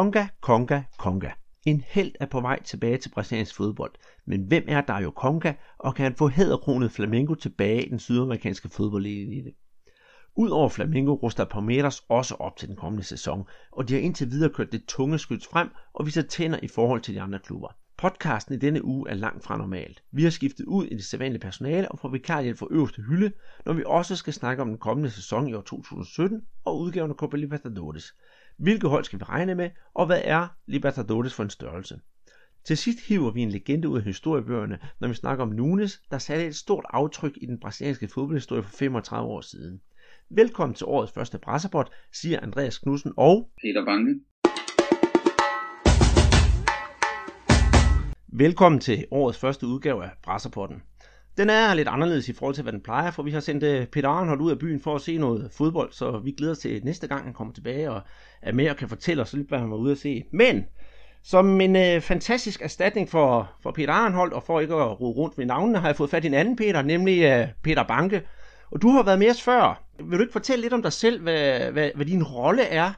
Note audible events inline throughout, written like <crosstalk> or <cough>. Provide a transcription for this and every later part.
Konga, Konga, Konga. En held er på vej tilbage til brasiliansk fodbold. Men hvem er Dario Konga, og kan han få hæderkronet Flamengo tilbage i den sydamerikanske fodboldelite? Udover Flamengo ruster Palmeiras også op til den kommende sæson, og de har indtil videre kørt det tunge skyds frem og viser tænder i forhold til de andre klubber. Podcasten i denne uge er langt fra normalt. Vi har skiftet ud i det sædvanlige personale og får vikarhjælp fra øverste hylde, når vi også skal snakke om den kommende sæson i år 2017 og udgaven af Copa Libertadores. Hvilke hold skal vi regne med, og hvad er Libertadores for en størrelse? Til sidst hiver vi en legende ud af historiebøgerne, når vi snakker om Nunes, der satte et stort aftryk i den brasilianske fodboldhistorie for 35 år siden. Velkommen til årets første presseport, siger Andreas Knudsen og Peter Banke. Velkommen til årets første udgave af Brasserpotten. Den er lidt anderledes i forhold til, hvad den plejer, for vi har sendt øh, Peter Arnhold ud af byen for at se noget fodbold, så vi glæder os til næste gang, han kommer tilbage og er med og kan fortælle os lidt, hvad han var ude at se. Men som en øh, fantastisk erstatning for, for Peter Arnhold, og for ikke at rode rundt med navnene, har jeg fået fat i en anden Peter, nemlig øh, Peter Banke. Og du har været med os før. Vil du ikke fortælle lidt om dig selv, hvad, hvad, hvad din rolle er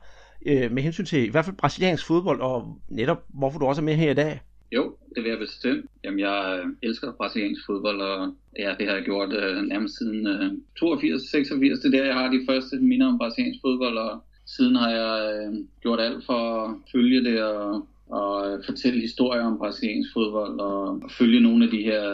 øh, med hensyn til i hvert fald brasiliansk fodbold, og netop hvorfor du også er med her i dag? Jo, det vil jeg bestemt. Jamen, jeg øh, elsker brasiliansk fodbold, og ja, det har jeg gjort øh, nærmest siden øh, 82, 86. Det er der, jeg har de første minder om brasiliansk fodbold, og siden har jeg øh, gjort alt for at følge det og, og øh, fortælle historier om brasiliansk fodbold, og følge nogle af de her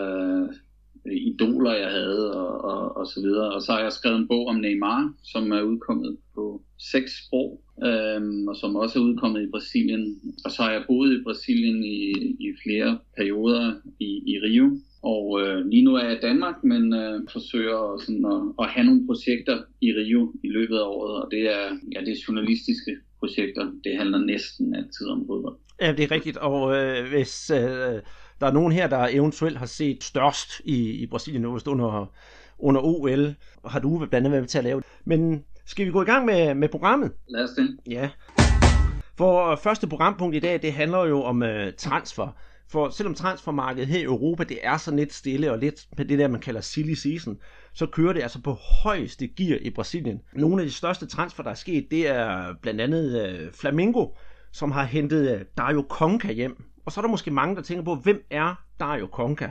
øh, idoler, jeg havde, og, og, og så videre. Og så har jeg skrevet en bog om Neymar, som er udkommet på seks sprog, øhm, og som også er udkommet i Brasilien. Og så har jeg boet i Brasilien i, i flere perioder i, i Rio. Og øh, lige nu er jeg i Danmark, men øh, forsøger sådan at, at have nogle projekter i Rio i løbet af året, og det er, ja, det er journalistiske projekter. Det handler næsten altid om fodbold. Ja, det er rigtigt, og øh, hvis øh, der er nogen her, der eventuelt har set størst i, i Brasilien under, under OL, har du blandt andet været med til at lave det. Men skal vi gå i gang med, med programmet? Lad os det. Ja. For første programpunkt i dag, det handler jo om uh, transfer. For selvom transfermarkedet her i Europa, det er så lidt stille og lidt med det der, man kalder silly season, så kører det altså på højeste gear i Brasilien. Nogle af de største transfer, der er sket, det er blandt andet uh, Flamengo, som har hentet uh, Dario Conca hjem. Og så er der måske mange, der tænker på, hvem er Dario Conca?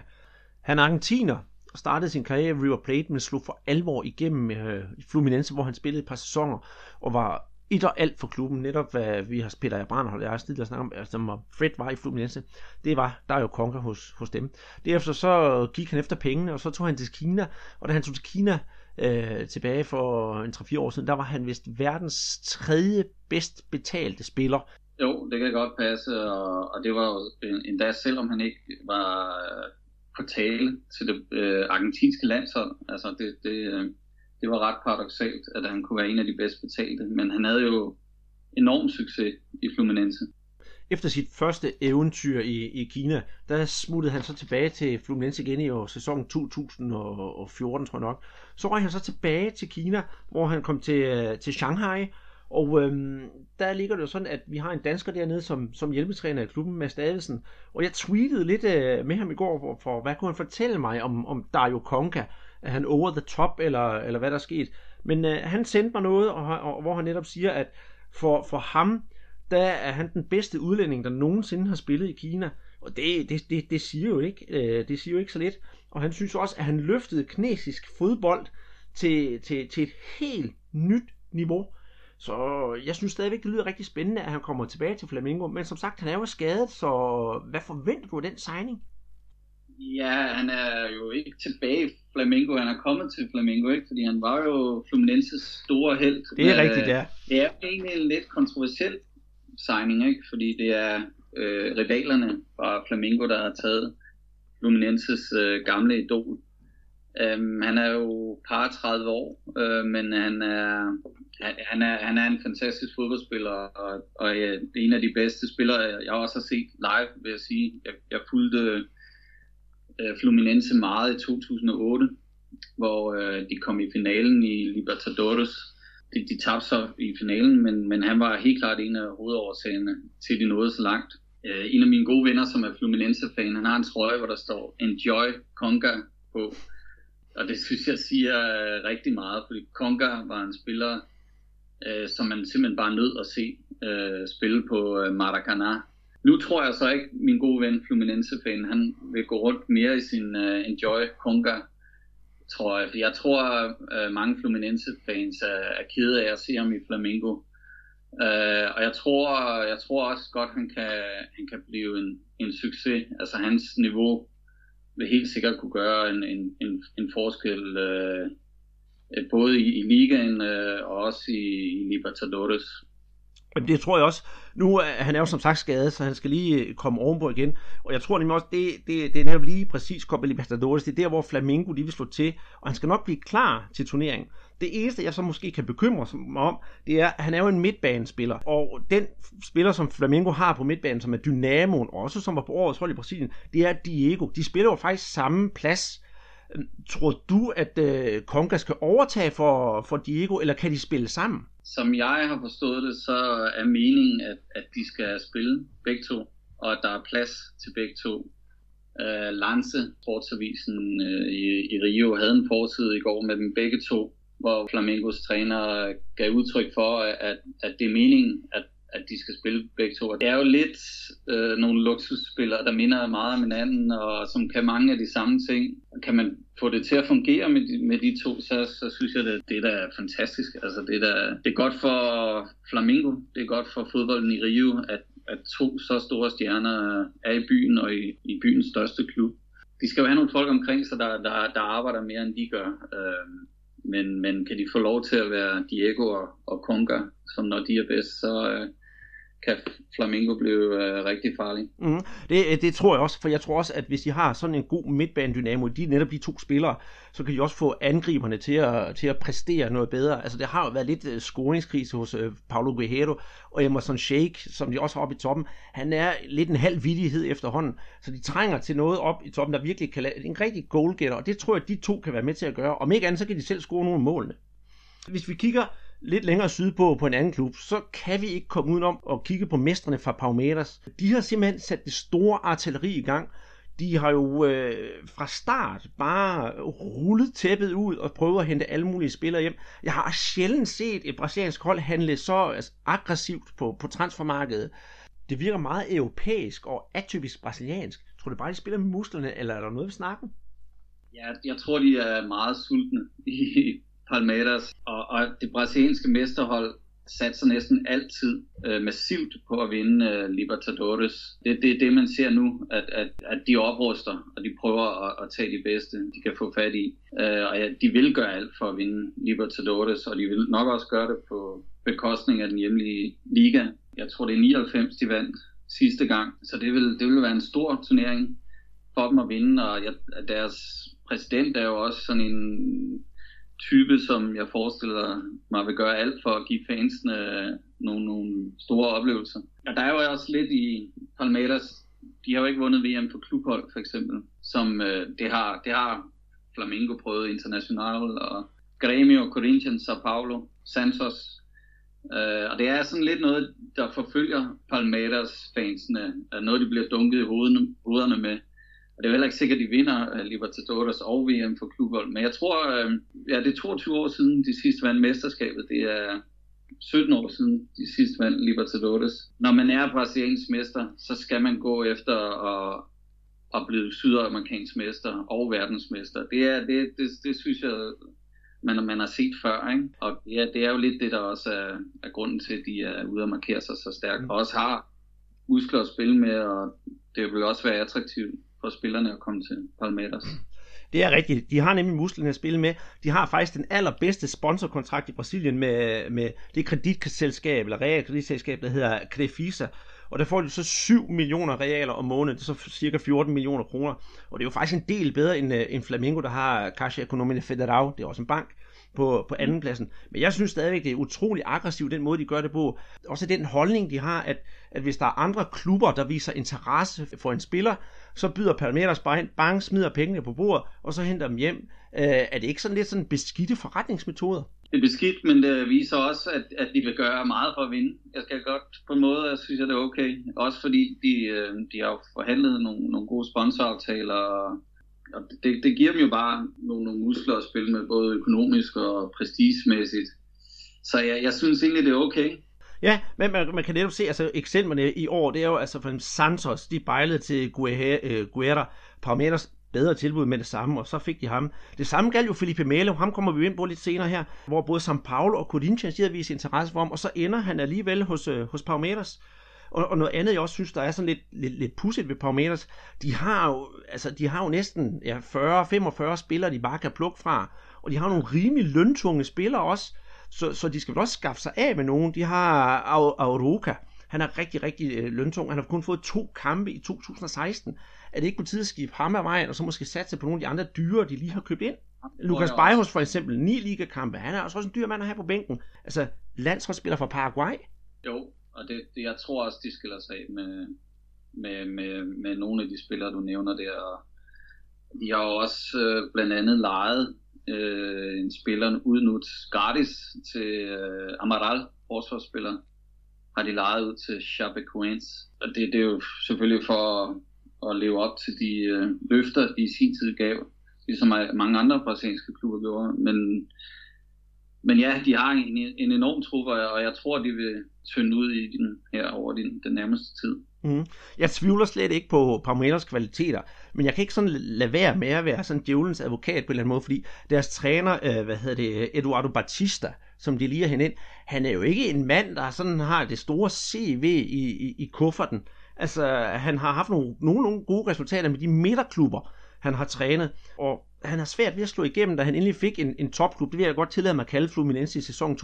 Han er argentiner, startede sin karriere i River Plate, men slog for alvor igennem øh, Fluminense, hvor han spillede et par sæsoner, og var et og alt for klubben, netop hvad vi har Peter Brand og jeg har tidligere snakket om, altså Fred var i Fluminense, det var der er jo konker hos, hos dem. Derefter så gik han efter pengene, og så tog han til Kina, og da han tog til Kina øh, tilbage for en 3-4 år siden, der var han vist verdens tredje bedst betalte spiller. Jo, det kan godt passe, og, og det var jo endda, selvom han ikke var øh, på tale til det øh, argentinske landshold. Altså det, det, øh, det var ret paradoxalt, at han kunne være en af de bedst betalte, men han havde jo enorm succes i Fluminense. Efter sit første eventyr i, i Kina, der smuttede han så tilbage til Fluminense igen i år, sæsonen 2014, tror jeg nok. Så røg han så tilbage til Kina, hvor han kom til, øh, til Shanghai, og øhm, der ligger det jo sådan, at vi har en dansker dernede som, som hjælpetræner i klubben, Mads Davidsen. Og jeg tweetede lidt øh, med ham i går, for, for hvad kunne han fortælle mig om, om Dario Konka? Er han over the top, eller, eller hvad der er sket? Men øh, han sendte mig noget, og, og, hvor han netop siger, at for, for ham, der er han den bedste udlænding, der nogensinde har spillet i Kina. Og det, det, det, det siger jo ikke, øh, det siger jo ikke så lidt. Og han synes også, at han løftede kinesisk fodbold til, til, til et helt nyt niveau. Så jeg synes stadigvæk, det lyder rigtig spændende, at han kommer tilbage til Flamingo. Men som sagt, han er jo skadet, så hvad forventer du af den signing? Ja, han er jo ikke tilbage i Flamingo. Han er kommet til Flamingo, ikke? Fordi han var jo Fluminenses store held. Det er rigtigt, ja. Det er egentlig en lidt kontroversiel signing, ikke? Fordi det er øh, rivalerne fra Flamingo, der har taget Fluminenses øh, gamle idol. Um, han er jo par 30 år, øh, men han er han er, han er en fantastisk fodboldspiller, og, og ja, en af de bedste spillere, jeg også har set live, vil jeg sige. Jeg, jeg fulgte øh, Fluminense meget i 2008, hvor øh, de kom i finalen i Libertadores. De, de tabte så i finalen, men, men han var helt klart en af hovedårsagerne til, at de nåede så langt. Øh, en af mine gode venner, som er Fluminense-fan, han har en trøje, hvor der står Enjoy Conga på. Og det synes jeg siger øh, rigtig meget, fordi Conga var en spiller, øh, som man simpelthen bare nød at se. øh, spille på øh, Maracanã. Nu tror jeg så ikke, min gode ven Fluminense-fan, han vil gå rundt mere i sin øh, Enjoy Conga, tror jeg. Jeg tror, øh, mange Fluminense-fans er, er kede af at se ham i Flamengo. Øh, og jeg tror, jeg tror også godt, han kan, han kan blive en, en succes. Altså hans niveau vil helt sikkert kunne gøre en, en, en, en forskel, øh, Øh, både i, i ligaen øh, og også i, i Libertadores. Men det tror jeg også. Nu han er jo som sagt skadet, så han skal lige øh, komme ovenpå igen. Og jeg tror nemlig også, det, det, det er netop lige præcis Copa Libertadores. Det er der, hvor Flamengo de vil slå til. Og han skal nok blive klar til turneringen. Det eneste, jeg så måske kan bekymre mig om, det er, at han er jo en midtbanespiller. Og den spiller, som Flamengo har på midtbanen, som er Dynamoen, også som var på årets hold i Brasilien, det er Diego. De spiller jo faktisk samme plads. Tror du, at øh, Konga skal overtage for, for Diego, eller kan de spille sammen? som jeg har forstået det, så er meningen, at, at de skal spille begge to, og at der er plads til begge to. Øh, Lance, sportsavisen øh, i, i Rio, havde en fortid i går med dem begge to, hvor Flamengos træner gav udtryk for, at, at det er meningen, at at de skal spille begge to. Det er jo lidt øh, nogle luksusspillere, der minder meget om hinanden, og som kan mange af de samme ting. Kan man få det til at fungere med de, med de to, så, så synes jeg, at det der er fantastisk. Altså, det, der, det er godt for Flamingo, det er godt for fodbolden i Rio, at, at to så store stjerner er i byen og i, i byens største klub. De skal jo have nogle folk omkring sig, der, der, der arbejder mere, end de gør. Øh, men, men kan de få lov til at være Diego og, og Conker, som når de er bedst, så, øh, kan Flamingo blive øh, rigtig farlig. Mm, det, det tror jeg også, for jeg tror også, at hvis de har sådan en god midtbanedynamo, de er netop de to spillere, så kan de også få angriberne til at, til at præstere noget bedre. Altså det har jo været lidt uh, scoringskrise hos uh, Paulo Guerrero, og Emerson Sheik, som de også har oppe i toppen, han er lidt en halv vidighed efterhånden, så de trænger til noget op i toppen, der virkelig kan lade en rigtig goalgetter, og det tror jeg, at de to kan være med til at gøre. Om ikke andet, så kan de selv score nogle målene. Hvis vi kigger lidt længere sydpå på en anden klub, så kan vi ikke komme udenom at kigge på mestrene fra Palmeiras. De har simpelthen sat det store artilleri i gang. De har jo øh, fra start bare rullet tæppet ud og prøvet at hente alle mulige spillere hjem. Jeg har sjældent set et brasiliansk hold handle så altså, aggressivt på, på transfermarkedet. Det virker meget europæisk og atypisk brasiliansk. Tror du bare, de spiller med musklerne, eller er der noget ved snakken? Ja, jeg tror, de er meget sultne i, Palmeiras, og, og det brasilianske mesterhold satser næsten altid øh, massivt på at vinde øh, Libertadores. Det, det er det, man ser nu, at, at, at de opruster, og de prøver at, at tage de bedste, de kan få fat i. Øh, og ja, de vil gøre alt for at vinde Libertadores, og de vil nok også gøre det på bekostning af den hjemlige liga. Jeg tror, det er 99, de vandt sidste gang, så det vil, det vil være en stor turnering for dem at vinde, og jeg, deres præsident er jo også sådan en type, som jeg forestiller mig vil gøre alt for at give fansene øh, nogle, nogle store oplevelser. Og der er jo også lidt i Palmeiras, de har jo ikke vundet VM for klubhold for eksempel, som øh, det, har, det har Flamengo prøvet international og Grêmio, Corinthians, Sao Paulo, Santos. Øh, og det er sådan lidt noget, der forfølger Palmeiras fansene, noget de bliver dunket i hovederne, hovederne med. Og det er heller ikke sikkert, at de vinder uh, Libertadores og VM for klubbold. Men jeg tror, uh, ja, det er 22 år siden, de sidste vandt mesterskabet. Det er 17 år siden, de sidste vandt Libertadores. Når man er brasiliansk mester, så skal man gå efter at, at blive sydamerikansk mester og verdensmester. Det, er, det, det, det synes jeg, man, man har set før. Ikke? Og ja, det er jo lidt det, der også er, er grunden til, at de er ude at markere sig så stærkt. Og også har muskler at spille med, og det vil også være attraktivt for spillerne at komme til Palmeiras. Mm. Det er rigtigt. De har nemlig musklerne at spille med. De har faktisk den allerbedste sponsorkontrakt i Brasilien med, med det kreditselskab, eller realkreditselskab, der hedder Crefisa. Og der får de så 7 millioner realer om måneden, det er så cirka 14 millioner kroner. Og det er jo faktisk en del bedre end, øh, end Flamengo, der har Caixa Economia Federal, det er også en bank på, på anden pladsen. Men jeg synes stadigvæk, det er utrolig aggressivt, den måde, de gør det på. Også den holdning, de har, at, at hvis der er andre klubber, der viser interesse for en spiller, så byder Palmeiras bare ind, bang, smider pengene på bordet, og så henter dem hjem. Øh, er det ikke sådan lidt sådan beskidte forretningsmetoder? Det er beskidt, men det viser også, at, at de vil gøre meget for at vinde. Jeg skal godt på en måde, jeg synes, at det er okay. Også fordi de, øh, de har forhandlet nogle, nogle gode sponsoraftaler, og det, det giver dem jo bare nogle, nogle muskler at spille med, både økonomisk og prestigemæssigt. Så jeg, jeg synes egentlig, det er okay. Ja, men man, man kan netop se, altså eksemplerne i år, det er jo altså for Santos, de bejlede til øh, Guerra, Parmenas bedre tilbud med det samme, og så fik de ham. Det samme galt jo Felipe Melo, ham kommer vi ind på lidt senere her, hvor både São Paulo og Corinthians de vist interesse for ham, og så ender han alligevel hos, øh, hos Palmeiras. Og, og noget andet, jeg også synes, der er sådan lidt, lidt, lidt pudsigt ved Palmeiras, de har jo, altså, de har jo næsten ja, 40-45 spillere, de bare kan plukke fra, og de har nogle rimelig løntunge spillere også, så, så de skal vel også skaffe sig af med nogen. De har Auroka, han er rigtig, rigtig øh, løntung. Han har kun fået to kampe i 2016. Er det ikke på tide at skifte ham af vejen, og så måske satse på nogle af de andre dyre, de lige har købt ind? Lukas Bejhus for eksempel, ni ligakampe. Han er også en dyr mand at have på bænken. Altså, landsholdsspiller fra Paraguay. Jo, og det, det, jeg tror også, de skiller sig af med, med, med, med nogle af de spillere, du nævner der. Og de har jo også øh, blandt andet lejet øh, en spiller uden nu gratis til øh, Amaral, forsvarsspiller, har de lejet ud til Chapecoense. Og det, det er jo selvfølgelig for at, at leve op til de øh, løfter, de i sin tid gav, ligesom mange andre brasilianske klubber gjorde. Men, men ja, de har en, en enorm trup, og jeg tror, de vil tynde ud i den her over den, den nærmeste tid. Mm. Jeg tvivler slet ikke på Palmeiras kvaliteter, men jeg kan ikke sådan lade være med at være sådan djævelens advokat på en eller anden måde, fordi deres træner, øh, hvad hedder det, Eduardo Batista, som de lige har ind, han er jo ikke en mand, der sådan har det store CV i, i, i kufferten. Altså, han har haft nogle, nogle, nogle gode resultater med de midterklubber, han har trænet, og han har svært ved at slå igennem, da han endelig fik en, en topklub. Det vil jeg godt tillade mig at kalde Fluminense i sæsonen 2015-2016.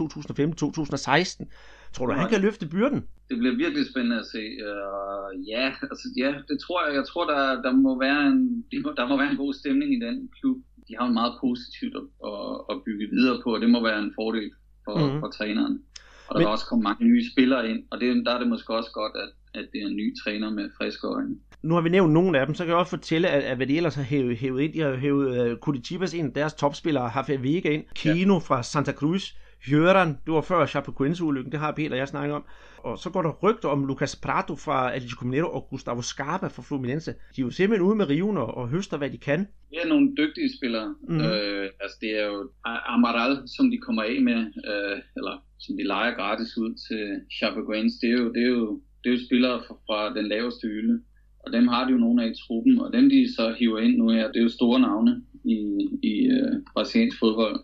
Tror du, Nej. han kan løfte byrden? Det bliver virkelig spændende at se. Uh, ja, altså, ja, det tror jeg. Jeg tror, der, der, må være en, der må være en god stemning i den klub. De har en meget positivt at, at, at bygge videre på, og det må være en fordel for, mm-hmm. for træneren. Og der Men... vil også komme mange nye spillere ind, og det, der er det måske også godt, at, at det er en ny træner med friske øjne. Nu har vi nævnt nogle af dem, så kan jeg også fortælle, at, at hvad de ellers har hævet, hævet ind. De har hævet uh, Curitiba's en af deres topspillere, Rafael Vega ind. Kino ja. fra Santa Cruz. Jørgen, det var før Chapecoense-ulykken, det har Peter og jeg snakket om. Og så går der rygter om Lucas Prato fra Atletico Mineiro og Gustavo Scarpa fra Fluminense. De er jo simpelthen ude med riven og, og høster, hvad de kan. Det er nogle dygtige spillere. Mm. Øh, altså det er jo Amaral, som de kommer af med, øh, eller som de leger gratis ud til Chapecoense. Det er jo, det er jo, det er jo spillere fra, fra den laveste hylde. Og dem har de jo nogle af i truppen, og dem de så hiver ind nu her, det er jo store navne i, i uh, brasiliansk fodbold.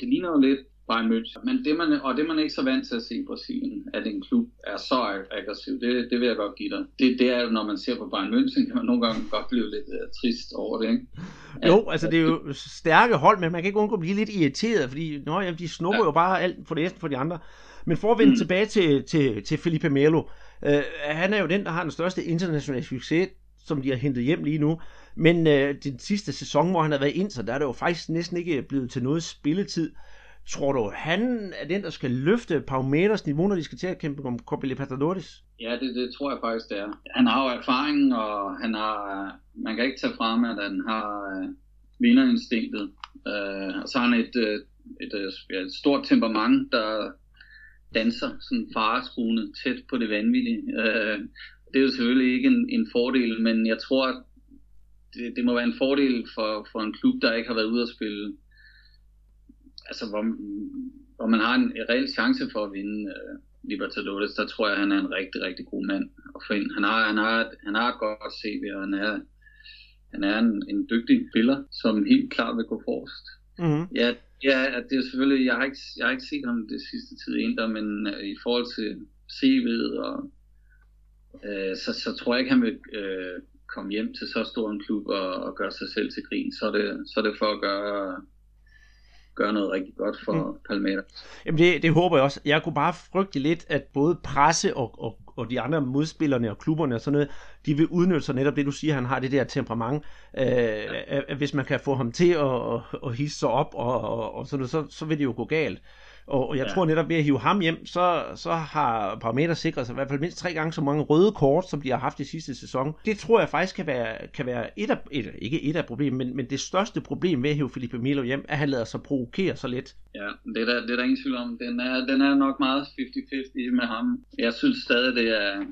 Det ligner jo lidt Bayern München. Men det man, og det man er ikke så vant til at se i Brasilien, at en klub er så aggressiv, det, det vil jeg godt give dig. Det, det er når man ser på Bayern München, kan man nogle gange godt blive lidt uh, trist over det, ikke? Jo, at, altså det er jo stærke hold, men man kan ikke undgå at blive lidt irriteret, fordi nå, jamen, de snupper ja. jo bare alt for det for de andre. Men for at vende mm. tilbage til, til, til Felipe Melo, øh, Øh, han er jo den, der har den største internationale succes, som de har hentet hjem lige nu. Men øh, den sidste sæson, hvor han har været ind, så der er det jo faktisk næsten ikke blevet til noget spilletid. Tror du, han er den, der skal løfte Palmeiras niveau, når de skal til at kæmpe om Copa Libertadores? Ja, det, det tror jeg faktisk, det er. Han har jo erfaring, og han har, man kan ikke tage fra ham, at han har øh, vinderinstinktet. Øh, og så har han et, øh, et, øh, et, et stort temperament, der danser sådan fareskuende tæt på det vanvittige. Uh, det er jo selvfølgelig ikke en, en fordel, men jeg tror, at det, det må være en fordel for, for en klub, der ikke har været ude at spille altså, hvor, hvor man har en, en reel chance for at vinde uh, Libertadores, der tror jeg, han er en rigtig, rigtig god mand at få ind. Han har, han har, han har et godt CV, og han er, han er en, en dygtig spiller, som helt klart vil gå forrest. Mm-hmm. Ja, ja, det er selvfølgelig, jeg har ikke, jeg har ikke set ham det sidste tid endda, men øh, i forhold til CV'et, og, øh, så, så tror jeg ikke, han vil øh, komme hjem til så stor en klub og, og gøre sig selv til grin. Så er det, så er det for at gøre gøre noget rigtig godt for mm. Palmeiras. Jamen det, det håber jeg også. Jeg kunne bare frygte lidt, at både presse og, og, og de andre modspillerne og klubberne og sådan noget, de vil udnytte sig netop det, du siger, han har det der temperament. Øh, ja. Hvis man kan få ham til at, at, at hisse sig op, og, og, og sådan noget, så, så vil det jo gå galt. Og jeg ja. tror netop ved at hive ham hjem, så, så har Parameter sikret sig i hvert fald mindst tre gange så mange røde kort, som de har haft i sidste sæson. Det tror jeg faktisk kan være, kan være et af, et, ikke et af problemet, men, men det største problem ved at hive Felipe Milo hjem, er, at han lader sig provokere så lidt. Ja, det er der, det er der ingen tvivl om. Den er, den er nok meget 50-50 med ham. Jeg synes stadig, det er,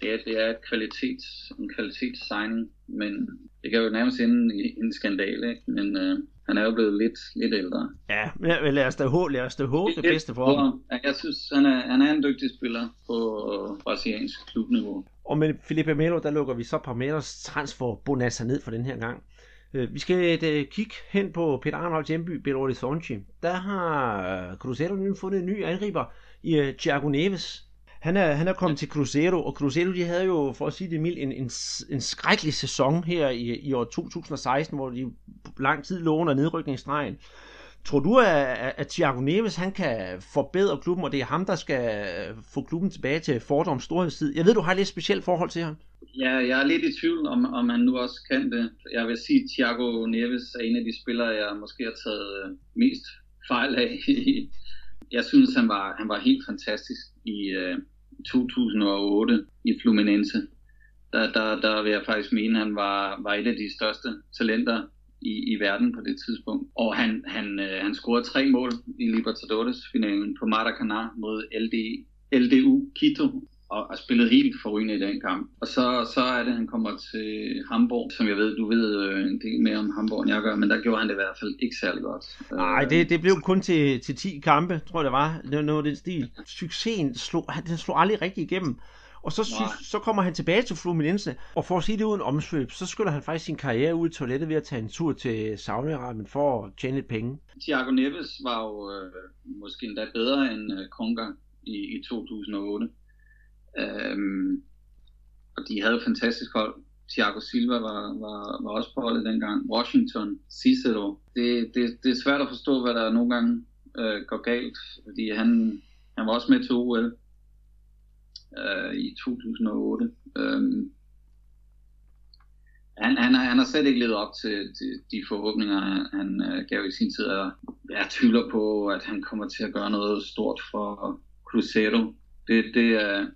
det er, det er et kvalitets, en kvalitetssigning, men det kan jo nærmest ende i en skandale, ikke? men øh, han er jo blevet lidt, lidt ældre. Ja, men lad os da håbe, lad os da håbe det bedste for ham. Jeg synes, han er, han er en dygtig spiller på brasiliansk klubniveau. Og med Felipe Melo, der lukker vi så Palmeiras transfer bonanza ned for den her gang. Øh, vi skal uh, kigge hen på Peter Arnolds hjemby, Belo Horizonte. Der har Cruzeiro nu fundet en ny angriber i Thiago Neves. Han er, han er kommet til Cruzeiro, og Cruzeiro de havde jo, for at sige det mildt, en, en, en skrækkelig sæson her i, i år 2016, hvor de lang tid lå under nedrykningsstregen. Tror du, at, at Thiago Neves han kan forbedre klubben, og det er ham, der skal få klubben tilbage til fordoms storhedstid? Jeg ved, du har et lidt specielt forhold til ham. Ja, jeg er lidt i tvivl, om, om han nu også kan det. Jeg vil sige, at Thiago Neves er en af de spillere, jeg måske har taget øh, mest fejl af jeg synes, han var, han var helt fantastisk i øh, 2008 i Fluminense. Der, der, der vil jeg faktisk mene, at han var, var et af de største talenter i, i verden på det tidspunkt. Og han, han, øh, han scorede tre mål i Libertadores-finalen på Maracanã mod LD, LDU Quito og, og spillede helt forrygende i den kamp. Og så, så er det, at han kommer til Hamburg, som jeg ved, du ved øh, en del mere om Hamburg, end jeg gør, men der gjorde han det i hvert fald ikke særlig godt. Nej, det, det blev kun til, til 10 kampe, tror jeg det var. Det var noget den stil. Succesen slog, den slog aldrig rigtig igennem. Og så, synes, så kommer han tilbage til Fluminense, og for at sige det uden omsvøb, så skyller han faktisk sin karriere ud i toilettet ved at tage en tur til Saudi-Arabien for at tjene lidt penge. Thiago Neves var jo øh, måske endda bedre end øh, Konga i, i 2008. Øhm, og de havde et fantastisk hold. Thiago Silva var, var, var også på holdet dengang. Washington, Cicero. Det, det, det er svært at forstå, hvad der nogle gange øh, går galt, fordi han, han var også med til OL øh, i 2008. Øhm, han, han, han har slet ikke levet op til, til de forhåbninger, han, øh, gav i sin tid. Og jeg tvivler på, at han kommer til at gøre noget stort for Cruzeiro. Det, det, er,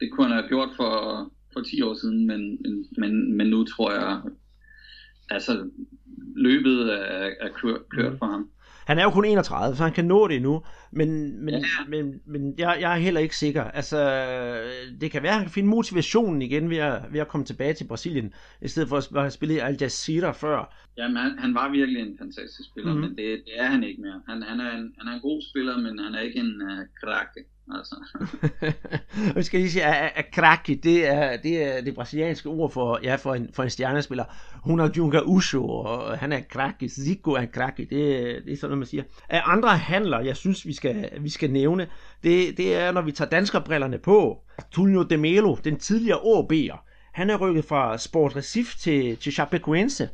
det kunne han have gjort for, for 10 år siden, men, men, men nu tror jeg, altså løbet er, er kørt, kørt mm. for ham. Han er jo kun 31, så han kan nå det nu, men, men, ja. men, men jeg, jeg er heller ikke sikker. Altså, det kan være, at han kan finde motivationen igen ved at, ved at komme tilbage til Brasilien, i stedet for at have spillet Al Jazeera før. Jamen, han, han var virkelig en fantastisk spiller, mm-hmm. men det, det er han ikke mere. Han, han, er en, han er en god spiller, men han er ikke en uh, krakke. Altså. <laughs> Vi skal lige sige, at, at cracky, det er, det er det brasilianske ord for, ja, for, en, for en stjernespiller. Hun er Junga Uso, og han er cracky. Zico er cracky. Det, det er sådan noget, man siger. Af andre handler, jeg synes, vi skal, vi skal nævne, det, det er, når vi tager danskerbrillerne på. Tulio de Melo, den tidligere OB'er, han er rykket fra Sport Recife til, til Chapecoense.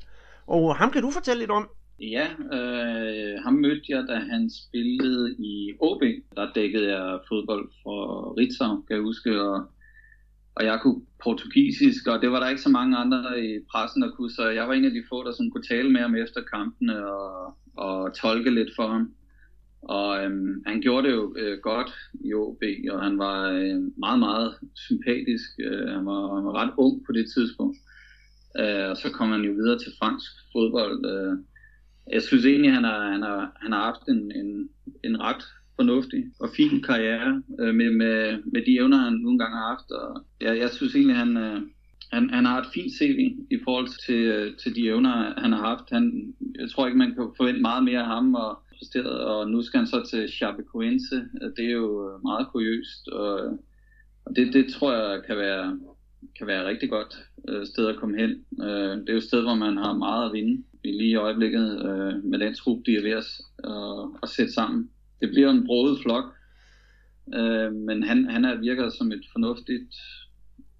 Og ham kan du fortælle lidt om. Ja, øh, ham mødte jeg, da han spillede i OB. Der dækkede jeg fodbold for Ritzau, kan jeg huske, og, og jeg kunne portugisisk, og det var der ikke så mange andre i pressen, der kunne, så jeg var en af de få, der sådan kunne tale med ham efter kampene og, og tolke lidt for ham. Og øhm, han gjorde det jo øh, godt i OB, og han var øh, meget, meget sympatisk. Øh, han, var, han var ret ung på det tidspunkt. Øh, og så kom han jo videre til fransk fodbold. Øh, jeg synes egentlig, han har, han har, han har haft en, en, en ret fornuftig og fin karriere øh, med, med, med de evner, han nogle gange har haft. Og jeg, jeg synes egentlig, han, øh, han, han har et fint CV i forhold til, øh, til de evner, han har haft. Han, jeg tror ikke, man kan forvente meget mere af ham, og, og nu skal han så til Chapecoense. Det er jo øh, meget kuriøst, og, og det, det tror jeg kan være, kan være rigtig godt øh, sted at komme hen. Øh, det er jo et sted, hvor man har meget at vinde lige i øjeblikket øh, med den trup, de er ved at, øh, at sætte sammen. Det bliver en broet flok, øh, men han, han er virker som et fornuftigt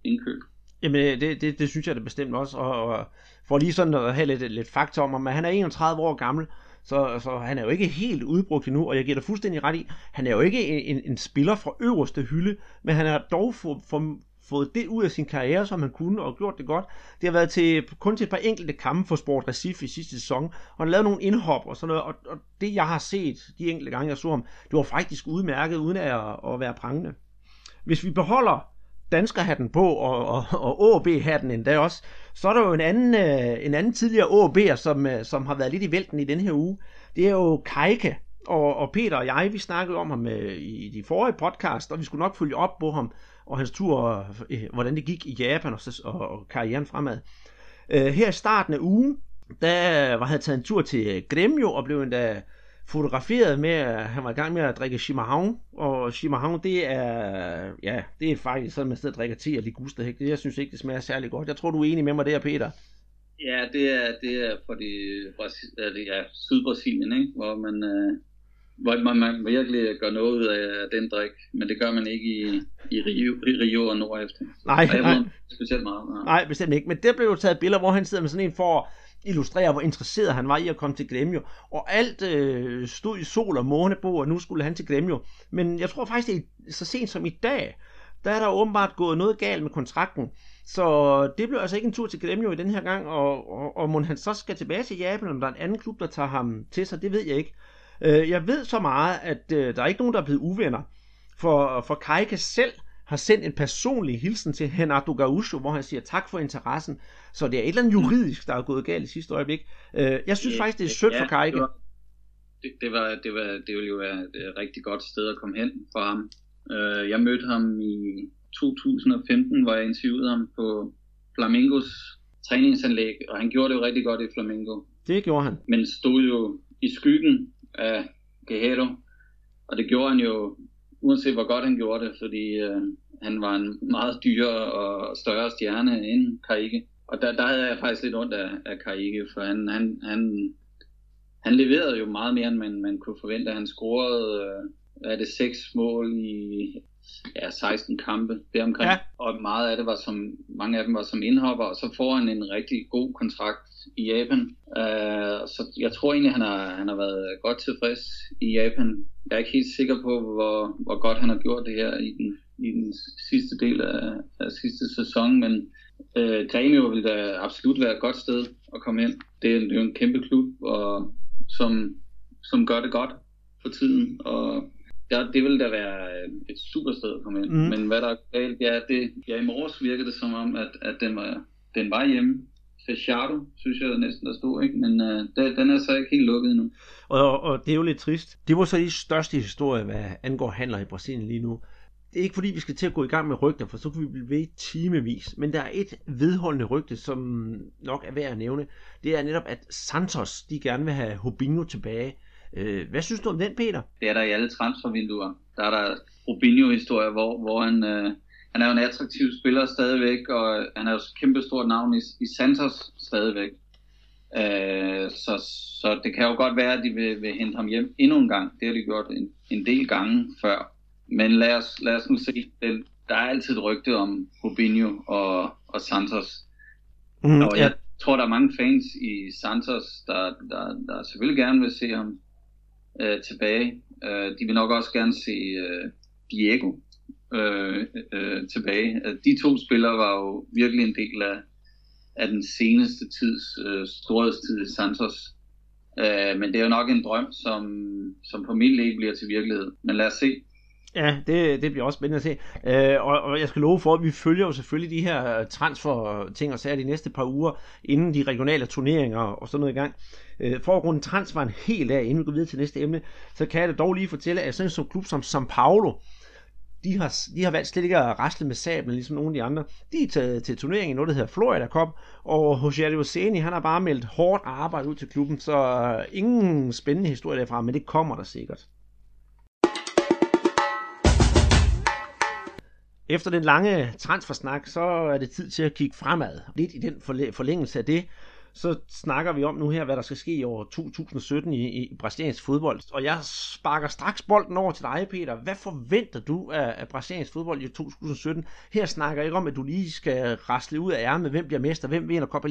indkøb. Jamen, øh, det, det, det synes jeg det bestemt også, og, og for lige sådan at have lidt, lidt fakta om ham, men han er 31 år gammel, så, så han er jo ikke helt udbrugt endnu, og jeg giver dig fuldstændig ret i, han er jo ikke en, en spiller fra øverste hylde, men han har dog for, for, fået det ud af sin karriere, som han kunne, og gjort det godt. Det har været til, kun til et par enkelte kampe for Sport Recife i sidste sæson, og han lavede nogle indhop og sådan noget, og, og det jeg har set de enkelte gange, jeg så ham, det var faktisk udmærket, uden at, at være prangende. Hvis vi beholder danskerhatten på, og, og, og AB-hatten endda også, så er der jo en anden, øh, en anden tidligere AB'er, som, øh, som har været lidt i vælten i den her uge. Det er jo Kajke, og, og Peter og jeg, vi snakkede om ham øh, i de forrige podcast, og vi skulle nok følge op på ham og hans tur, øh, hvordan det gik i Japan og, og, og karrieren fremad. Øh, her i starten af ugen, der øh, var han taget en tur til Gremio og blev endda fotograferet med, at han var i gang med at drikke Chimarrón, og Chimarrón, det er, ja, det er faktisk sådan, man sidder og drikker te og? Det, jeg synes ikke, det smager særlig godt. Jeg tror, du er enig med mig der, Peter. Ja, det er, det er for de, det ja, Sydbrasilien, ikke? hvor man, øh, hvor man, man virkelig gør noget ud af den drik, men det gør man ikke i, i Rio, i Rio og nordefter. Nej, og nej. specielt meget. Nej. Nej, bestemt ikke. Men der blev jo taget billeder, hvor han sidder med sådan en for at illustrere, hvor interesseret han var i at komme til Gremio. Og alt øh, stod i sol og månebo, og nu skulle han til Gremio. Men jeg tror faktisk, det er så sent som i dag, der er der åbenbart gået noget galt med kontrakten. Så det blev altså ikke en tur til Gremio i den her gang, og, og, og må han så skal tilbage til Japan, om der er en anden klub, der tager ham til sig, det ved jeg ikke. Øh, jeg ved så meget, at øh, der er ikke nogen, der er blevet uvenner. For, for Kajke selv har sendt en personlig hilsen til Renato Gaúcho, hvor han siger tak for interessen. Så det er et eller andet juridisk, der er gået galt i sidste øjeblik. Øh, jeg synes faktisk, det er sødt for Kajke. Det det, var, det, var, det ville jo være et rigtig godt sted at komme hen for ham. Øh, jeg mødte ham i 2015, hvor jeg interviewede ham på Flamingos træningsanlæg, og han gjorde det jo rigtig godt i Flamingo. Det gjorde han. Men stod jo i skyggen af Guerrero, og det gjorde han jo, uanset hvor godt han gjorde det, fordi øh, han var en meget dyrere og større stjerne end Karike. Og der, der havde jeg faktisk lidt ondt af, af Karike, for han, han, han, han leverede jo meget mere, end man, man kunne forvente. Han scorede, øh, er det seks mål i ja, 16 kampe deromkring. Ja. Og meget af det var som, mange af dem var som indhopper, og så får han en rigtig god kontrakt i Japan. Uh, så jeg tror egentlig, han har, han har været godt tilfreds i Japan. Jeg er ikke helt sikker på, hvor, hvor godt han har gjort det her i den, i den sidste del af, af sidste sæson, men uh, Gremio vil da absolut være et godt sted at komme ind. Det er, det er jo en kæmpe klub, og, som, som gør det godt for tiden, og ja, det ville da være et super sted at komme ind. Mm. Men hvad der er galt, ja, det, ja, i morges virkede det som om, at, at den, var, den var hjemme. Fechado, synes jeg næsten, der stod, ikke? men uh, den, den er så ikke helt lukket endnu. Og, og det er jo lidt trist. Det var så de største historier, hvad angår handler i Brasilien lige nu. Det er ikke fordi, vi skal til at gå i gang med rygter, for så kan vi blive ved timevis. Men der er et vedholdende rygte, som nok er værd at nævne. Det er netop, at Santos, de gerne vil have Hobinho tilbage. Øh, hvad synes du om den, Peter? Det er der i alle transfervinduer. Der er der Robinho-historier, hvor, hvor han, øh, han er jo en attraktiv spiller stadigvæk, og han er jo et kæmpe stort navn i, i Santos stadigvæk. Øh, så, så det kan jo godt være, at de vil, vil hente ham hjem endnu en gang. Det har de gjort en, en del gange før. Men lad os, lad os nu se. Den, der er altid et rygte om Robinho og, og Santos. Mm, Og jeg tror, der er mange fans i Santos, der, der, der selvfølgelig gerne vil se ham øh, tilbage. Øh, de vil nok også gerne se øh, Diego øh, øh, tilbage. De to spillere var jo virkelig en del af, af den seneste tids øh, storhedstid i Santos. Øh, men det er jo nok en drøm, som, som formentlig ikke bliver til virkelighed. Men lad os se. Ja, det, det bliver også spændende at se. Øh, og, og jeg skal love for, at vi følger jo selvfølgelig de her transfer-ting og sager de næste par uger, inden de regionale turneringer og sådan noget i gang. Øh, for at runde transferen helt af, inden vi går videre til næste emne, så kan jeg da dog lige fortælle, at sådan en som klub som São Paulo, de har, de har valgt slet ikke at rasle med sablen, ligesom nogle af de andre. De er taget til turneringen i noget, der hedder Florida Cup, og Jose Luceni, han har bare meldt hårdt arbejde ud til klubben, så øh, ingen spændende historie derfra, men det kommer der sikkert. Efter den lange transfersnak, så er det tid til at kigge fremad. Lidt i den forlængelse af det, så snakker vi om nu her, hvad der skal ske i år 2017 i, i brasiliansk fodbold. Og jeg sparker straks bolden over til dig, Peter. Hvad forventer du af, af brasiliansk fodbold i 2017? Her snakker jeg ikke om, at du lige skal rasle ud af ærmet, hvem bliver mester, hvem vinder Copa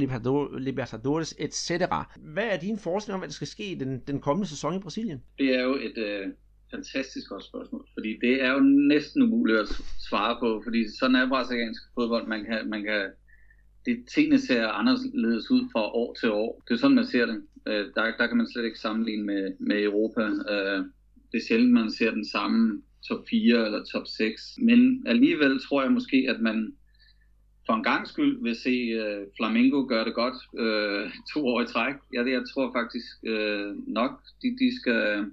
Libertadores, etc. Hvad er din forestillinger om, hvad der skal ske den, den kommende sæson i Brasilien? Det er jo et øh, fantastisk godt spørgsmål, fordi det er jo næsten umuligt at svare på, fordi sådan er brasiliansk fodbold. Man kan, man kan det, tingene ser anderledes ud fra år til år. Det er sådan, man ser det. Øh, der, der kan man slet ikke sammenligne med, med Europa. Øh, det er sjældent, man ser den samme top 4 eller top 6. Men alligevel tror jeg måske, at man for en gang skyld vil se øh, Flamengo gøre det godt øh, to år i træk. Ja, det, jeg tror faktisk øh, nok, de, de skal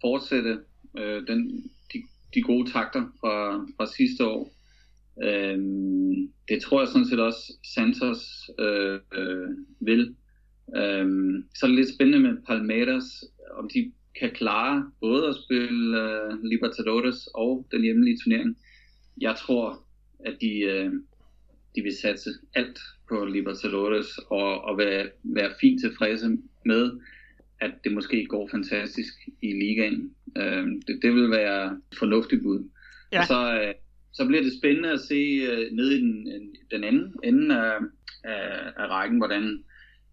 fortsætte øh, den, de, de gode takter fra, fra sidste år. Øhm, det tror jeg sådan set også Santos øh, øh, vil. Øhm, så er det lidt spændende med Palmeiras, om de kan klare både at spille uh, Libertadores og den hjemlige turnering. Jeg tror, at de, uh, de vil satse alt på Libertadores og, og være, være fint tilfredse med, at det måske går fantastisk i ligaen. Uh, det, det vil være et fornuftigt bud. Ja. Og så, uh, så bliver det spændende at se øh, ned i den, den anden ende af, af, af rækken, hvordan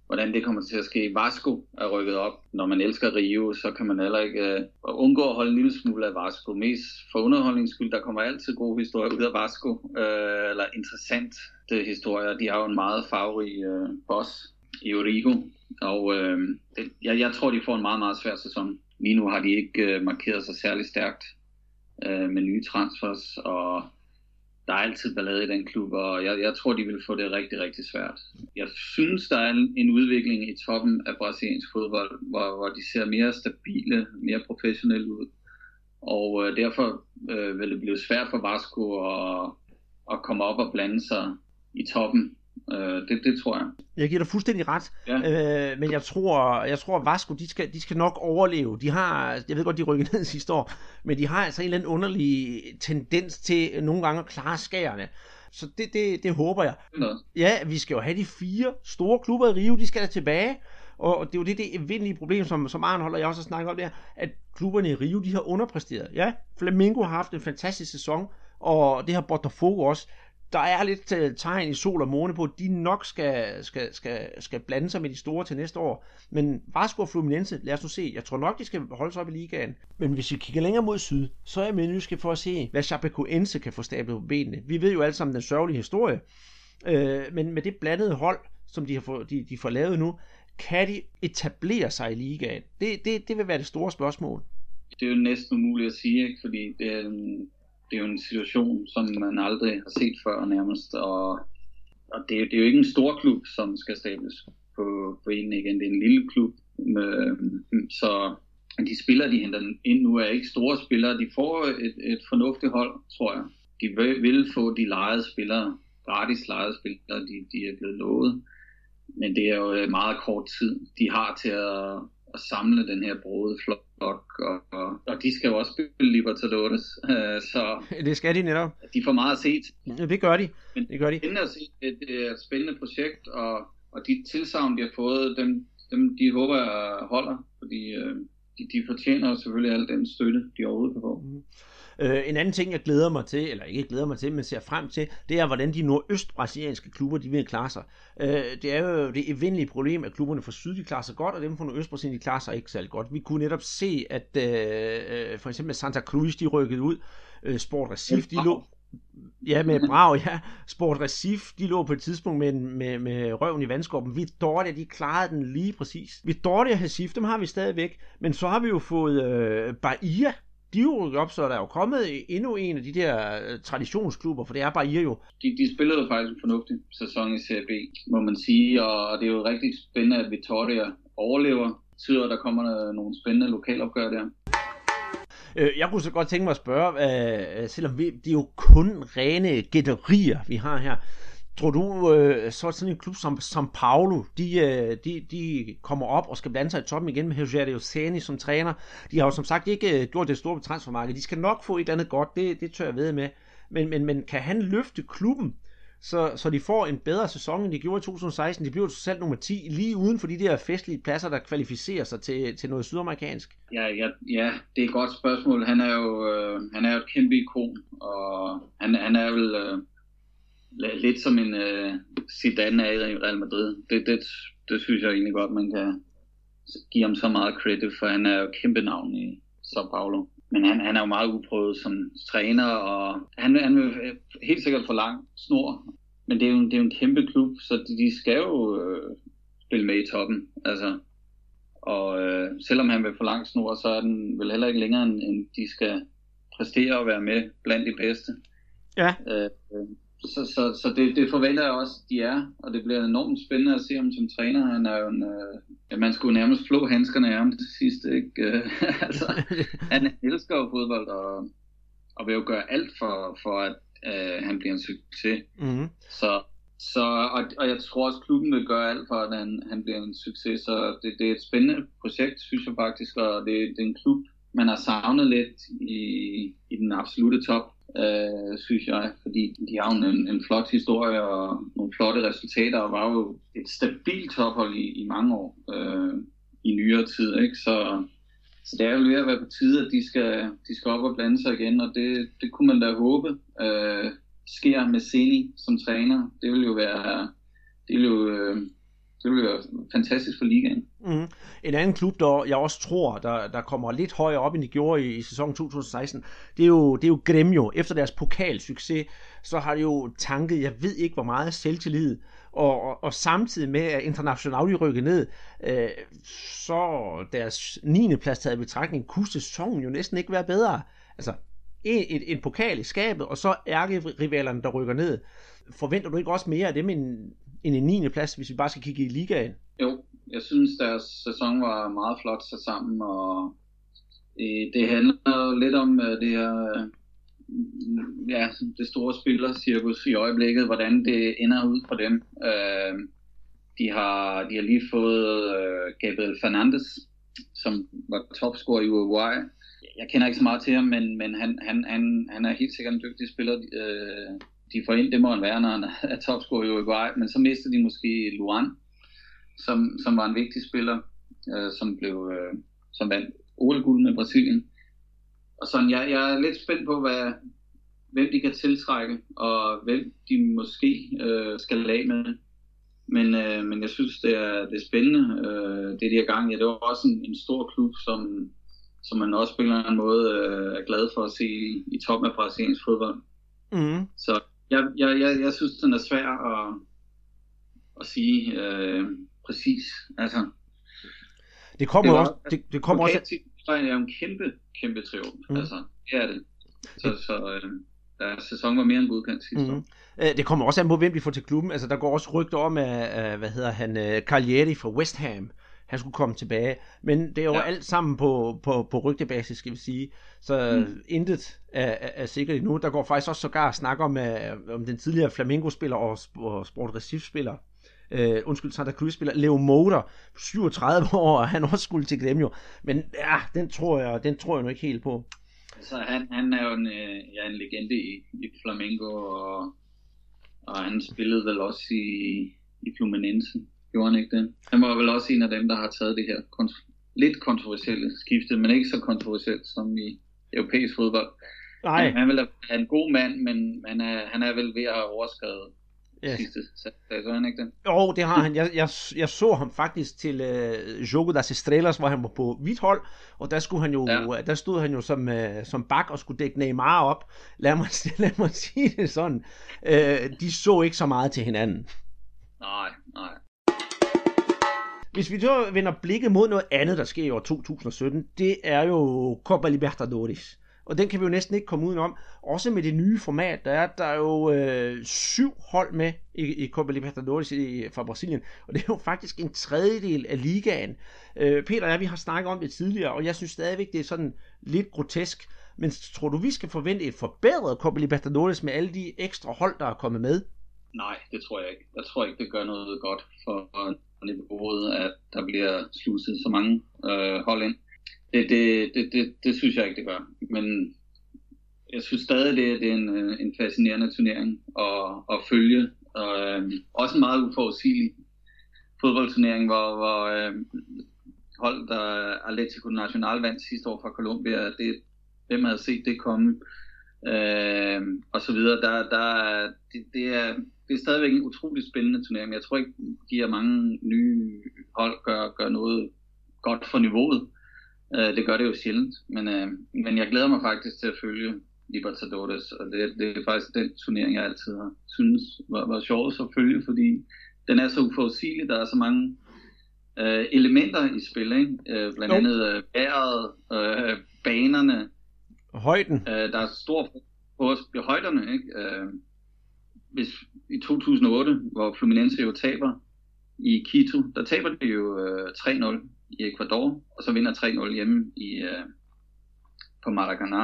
hvordan det kommer til at ske. Vasco er rykket op. Når man elsker Rio, så kan man heller ikke øh, undgå at holde en lille smule af Vasco. Mest for underholdningens skyld, der kommer altid gode historier ud af Vasco, øh, eller interessant det historier. De har jo en meget farverig øh, boss i Origo, og øh, det, jeg, jeg tror, de får en meget, meget svær sæson. Lige nu har de ikke øh, markeret sig særlig stærkt øh, med nye transfers, og der er altid ballade i den klub, og jeg, jeg tror, de vil få det rigtig, rigtig svært. Jeg synes, der er en, en udvikling i toppen af brasiliansk fodbold, hvor, hvor de ser mere stabile, mere professionelle ud. Og øh, derfor øh, vil det blive svært for Vasco at, at komme op og blande sig i toppen Øh, det, det tror jeg. Jeg giver dig fuldstændig ret, ja. øh, men jeg tror, jeg tror Vasco, de skal, de skal nok overleve. De har, jeg ved godt, de rykkede <laughs> ned sidste år, men de har altså en eller anden underlig tendens til nogle gange at klare skærene. Så det, det, det håber jeg. Ja, vi skal jo have de fire store klubber i Rio, de skal da tilbage. Og det er jo det, det evindelige problem, som, som Arne holder jeg også har snakket om, det er, at klubberne i Rio, de har underpræsteret. Ja, Flamengo har haft en fantastisk sæson, og det har Botafogo også der er lidt øh, tegn i sol og måne på, at de nok skal, skal, skal, skal blande sig med de store til næste år. Men Vasco og Fluminense, lad os nu se. Jeg tror nok, de skal holde sig op i ligaen. Men hvis vi kigger længere mod syd, så er jeg med nysgerrig for at se, hvad Chapecoense kan få stablet på benene. Vi ved jo alle sammen den sørgelige historie. Øh, men med det blandede hold, som de, har fået, de, de får lavet nu, kan de etablere sig i ligaen? Det, det, det vil være det store spørgsmål. Det er jo næsten umuligt at sige, ikke? fordi det er, det er jo en situation, som man aldrig har set før nærmest, og, og det, det er jo ikke en stor klub, som skal stables på, på en igen. Det er en lille klub, med, øhm, så de spillere, de henter ind nu, er ikke store spillere. De får et, et fornuftigt hold, tror jeg. De vil, vil få de lejede spillere, gratis lejede spillere, de, de er blevet lovet. Men det er jo øh, meget kort tid, de har til at, at samle den her brode flok, og, og, og de skal jo også spille Libertadores, øh, så <laughs> det skal de netop. De får meget at se Ja, det gør de. Men det gør de. Det at se, det er et spændende projekt, og, og de tilsavn, de har fået, dem, dem de håber jeg holder, fordi øh, de, de fortjener selvfølgelig al den støtte, de overhovedet kan få. Mm. Øh, en anden ting, jeg glæder mig til, eller ikke glæder mig til, men ser frem til, det er, hvordan de nordøstbrasilianske klubber, de vil klare sig. Øh, det er jo det evindelige problem, at klubberne fra syd, de klarer sig godt, og dem fra nordøstbrasilien, de klarer sig ikke særlig godt. Vi kunne netop se, at øh, for eksempel Santa Cruz, de rykkede ud, øh, Sport Recife, de lå, Ja, med Brav, ja. Sport Recife, de lå på et tidspunkt med, med, med røven i vandskåben. Dorte, de klarede den lige præcis. Dorte og Recife, dem har vi stadigvæk. Men så har vi jo fået øh, Bahia, de er jo op, så der er jo kommet endnu en af de der øh, traditionsklubber, for det er bare I jo. De, de spillede jo faktisk en fornuftig sæson i CB, må man sige, og det er jo rigtig spændende, at Vittoria overlever. Betyder, at der kommer nogle spændende lokalopgør der. Øh, jeg kunne så godt tænke mig at spørge, øh, selvom vi, det er jo kun rene gætterier, vi har her, Tror du, øh, så sådan en klub som São Paulo, de, øh, de, de kommer op og skal blande sig i toppen igen med Rogério Ceni som træner. De har jo som sagt ikke øh, gjort det store på transfermarkedet. De skal nok få et eller andet godt, det, det tør jeg ved med. Men, men, men kan han løfte klubben, så, så de får en bedre sæson, end de gjorde i 2016? De bliver selv nummer 10, lige uden for de der festlige pladser, der kvalificerer sig til, til noget sydamerikansk. Ja, ja, ja, det er et godt spørgsmål. Han er jo, øh, han er jo et kæmpe ikon, og han, han er vel... Øh lidt som en uh, Zidane er i Real Madrid. Det, det, det synes jeg egentlig godt, man kan give ham så meget credit, for han er jo kæmpe navn i Sao Paulo. Men han, han er jo meget uprøvet som træner, og han, han vil helt sikkert for lang snor. Men det er jo, det er jo en kæmpe klub, så de, de skal jo øh, spille med i toppen. Altså, og øh, selvom han vil for lang snor, så er den vel heller ikke længere, end, end de skal præstere og være med blandt de bedste. Ja. Øh, så, så, så det, det forventer jeg også, de er, og det bliver enormt spændende at se ham som træner. Han er jo en, øh, ja, man skulle nærmest flå handskerne af ham til sidst, ikke? <laughs> altså, han elsker jo fodbold, og, og vil jo gøre alt for, for at øh, han bliver en succes. Mm-hmm. Så, så, og, og jeg tror også, klubben vil gøre alt for, at han, han bliver en succes. Så det, det er et spændende projekt, synes jeg faktisk. Og det, det er en klub, man har savnet lidt i, i den absolute top, øh, synes jeg. Fordi de har en, en flot historie og nogle flotte resultater, og var jo et stabilt tophold i, i mange år øh, i nyere tid. Ikke? Så, så det er jo ved at være på tide, at de skal, de skal op og blande sig igen, og det, det kunne man da håbe. Øh, sker med Seni som træner, det vil jo være, det vil jo, øh, det vil være fantastisk for ligaen. Mm. En anden klub, der jeg også tror, der, der kommer lidt højere op, end de gjorde i, i sæsonen 2016, det er, jo, det er jo Gremio. Efter deres pokalsucces, så har de jo tanket, jeg ved ikke hvor meget selvtillid, og, og, og samtidig med, at International rykket ned, øh, så deres 9. plads taget i betragtning, kunne sæsonen jo næsten ikke være bedre. Altså, en, en, en pokal i skabet, og så ærkerivalerne, der rykker ned. Forventer du ikke også mere af dem end, end en 9. plads, hvis vi bare skal kigge i ligaen? Jo, jeg synes, deres sæson var meget flot sat sammen, og det, det handler lidt om øh, det her øh, ja, det store spillercirkus i øjeblikket, hvordan det ender ud for dem. Øh, de, har, de har lige fået øh, Gabriel Fernandes, som var topscorer i Uruguay, jeg kender ikke så meget til ham, men, men han, han, han, han er helt sikkert en dygtig spiller. Øh, de får ind, det må han være, når han <laughs> er topscorer i Uruguay, men så mister de måske Luan, som, som var en vigtig spiller, øh, som blev øh, som vandt OL-guld med Brasilien. Og sådan, jeg, jeg er lidt spændt på, hvad, hvem de kan tiltrække, og hvem de måske øh, skal lage med. Men, øh, men jeg synes, det er, det er spændende, øh, det de har gang i. Det var også en, en stor klub, som, som man også på en eller anden måde øh, er glad for at se i, i toppen af brasiliansk fodbold. Mm. Så jeg, jeg, jeg, jeg synes, den er svær at, at sige øh, præcis. Altså, det kommer det var, også... Det, det kommer også... Det er jo en kæmpe, kæmpe triumf. Mm. Altså, det er det. Så, så øh, deres sæson var mere end godkendt sidste mm. år. Øh, det kommer også an på, hvem vi får til klubben. Altså, der går også rygter om, at, hvad hedder han, øh, Cagliari fra West Ham, han skulle komme tilbage. Men det er jo ja. alt sammen på, på, på rygtebasis, skal vi sige. Så mm. intet er, er, er sikkert endnu. Der går faktisk også sågar snak om, uh, om den tidligere Flamengo-spiller og, og Sport Recife-spiller, uh, undskyld, Santa Cruz-spiller, Leo Moder, 37 <laughs> år, og han også skulle til Gremio. Men ja, den tror jeg, den tror jeg nu ikke helt på. Så han, han er jo en, øh, ja, en legende i, i Flamengo, og, og han spillede vel også i, i Fluminense. Gjorde han ikke det? Han var vel også en af dem, der har taget det her kont- lidt kontroversielle skifte, men ikke så kontroversielt som i europæisk fodbold. Nej. Han, han vil have en god mand, men han er, han er vel ved at have overskrevet yes. sidste så han ikke det? Jo, det har han. Jeg, jeg, jeg så ham faktisk til uh, Jogo das Estrelas, hvor han var på hvidt hold, og der, skulle han jo, ja. der stod han jo som, uh, som bak og skulle dække Neymar op. Lad mig, <laughs> lad mig sige det sådan. Uh, de så ikke så meget til hinanden. Nej, nej. Hvis vi så vender blikket mod noget andet, der sker i år 2017, det er jo Copa Libertadores. Og den kan vi jo næsten ikke komme udenom. Også med det nye format, der er der er jo øh, syv hold med i, i Copa Libertadores i, fra Brasilien. Og det er jo faktisk en tredjedel af ligaen. Øh, Peter og jeg, vi har snakket om det tidligere, og jeg synes stadigvæk, det er sådan lidt grotesk. Men tror du, vi skal forvente et forbedret Copa Libertadores med alle de ekstra hold, der er kommet med? Nej, det tror jeg ikke. Jeg tror ikke, det gør noget godt for niveauet, at der bliver sluset så mange øh, hold ind. Det, det, det, det, det synes jeg ikke, det gør. Men jeg synes stadig, det, det er en, øh, en fascinerende turnering at, at følge. Og, øh, også en meget uforudsigelig fodboldturnering, hvor, hvor øh, hold, der Atletico Nacional vandt sidste år fra Colombia, det, hvem havde set det komme? Øh, og så videre. Der, der, det, det, er, det er stadigvæk en utrolig spændende turnering, jeg tror ikke, de her mange nye hold gør, gør noget godt for niveauet. Uh, det gør det jo sjældent, men, uh, men jeg glæder mig faktisk til at følge Libertadores, og det, det er faktisk den turnering, jeg altid har synes var, var sjovest at følge, fordi den er så uforudsigelig, der er så mange uh, elementer i spil, ikke? Uh, blandt jo. andet uh, vejret, uh, banerne, højden. Uh, der er stor på højderne, ikke? Uh, hvis i 2008, hvor Fluminense jo taber i Quito, der taber de jo øh, 3-0 i Ecuador, og så vinder 3-0 hjemme i, øh, på Maracaná.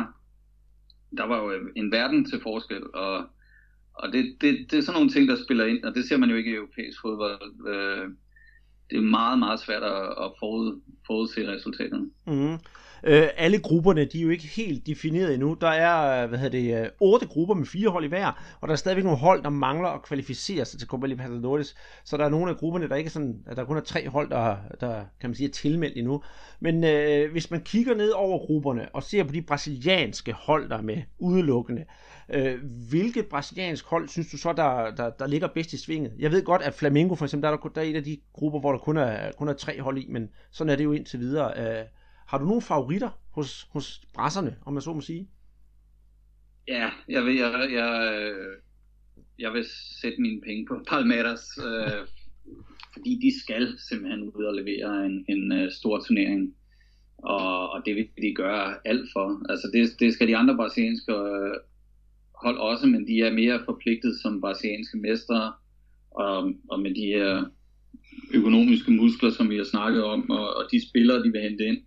Der var jo øh, en verden til forskel, og, og det, det, det er sådan nogle ting, der spiller ind, og det ser man jo ikke i europæisk fodbold. Øh, det er meget, meget svært at, at forud, forudse resultaterne. Mm. Mm-hmm. Øh, alle grupperne, de er jo ikke helt defineret endnu. Der er, øh, hvad hedder det, øh, otte grupper med fire hold i hver, og der er stadigvæk nogle hold, der mangler at kvalificere sig til Copa Libertadores. Så der er nogle af grupperne, der ikke er sådan, at der kun er tre hold, der, der kan man sige, er tilmeldt endnu. Men øh, hvis man kigger ned over grupperne og ser på de brasilianske hold, der er med udelukkende, øh, hvilket brasiliansk hold synes du så, der, der, der ligger bedst i svinget? Jeg ved godt, at Flamengo for eksempel, der er, der, der er et af de grupper, hvor der kun er, kun er tre hold i, men sådan er det jo indtil videre. Øh, har du nogle favoritter hos, hos brasserne, om man så må sige? Ja, jeg vil, jeg, jeg, øh, jeg vil sætte mine penge på Palmeiras, øh, fordi de skal simpelthen ud og levere en, en uh, stor turnering. Og, og det vil de gøre alt for. Altså det, det skal de andre brasilianske øh, hold også, men de er mere forpligtet som brasilianske mestre, og, og med de her økonomiske muskler, som vi har snakket om, og, og de spillere, de vil hente ind,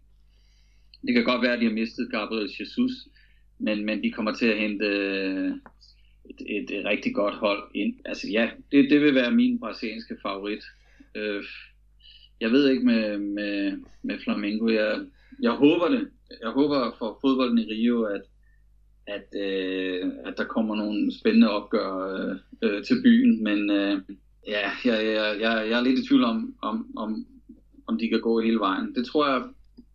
det kan godt være, at de har mistet Gabriel Jesus, men, men de kommer til at hente øh, et, et, et rigtig godt hold ind. Altså ja, det, det vil være min brasilianske favorit. Øh, jeg ved ikke med, med, med Flamengo. Jeg, jeg håber det. Jeg håber for fodbolden i Rio, at, at, øh, at der kommer nogle spændende opgør øh, øh, til byen. Men øh, ja, jeg, jeg, jeg, jeg er lidt i tvivl om, om, om, om de kan gå hele vejen. Det tror jeg,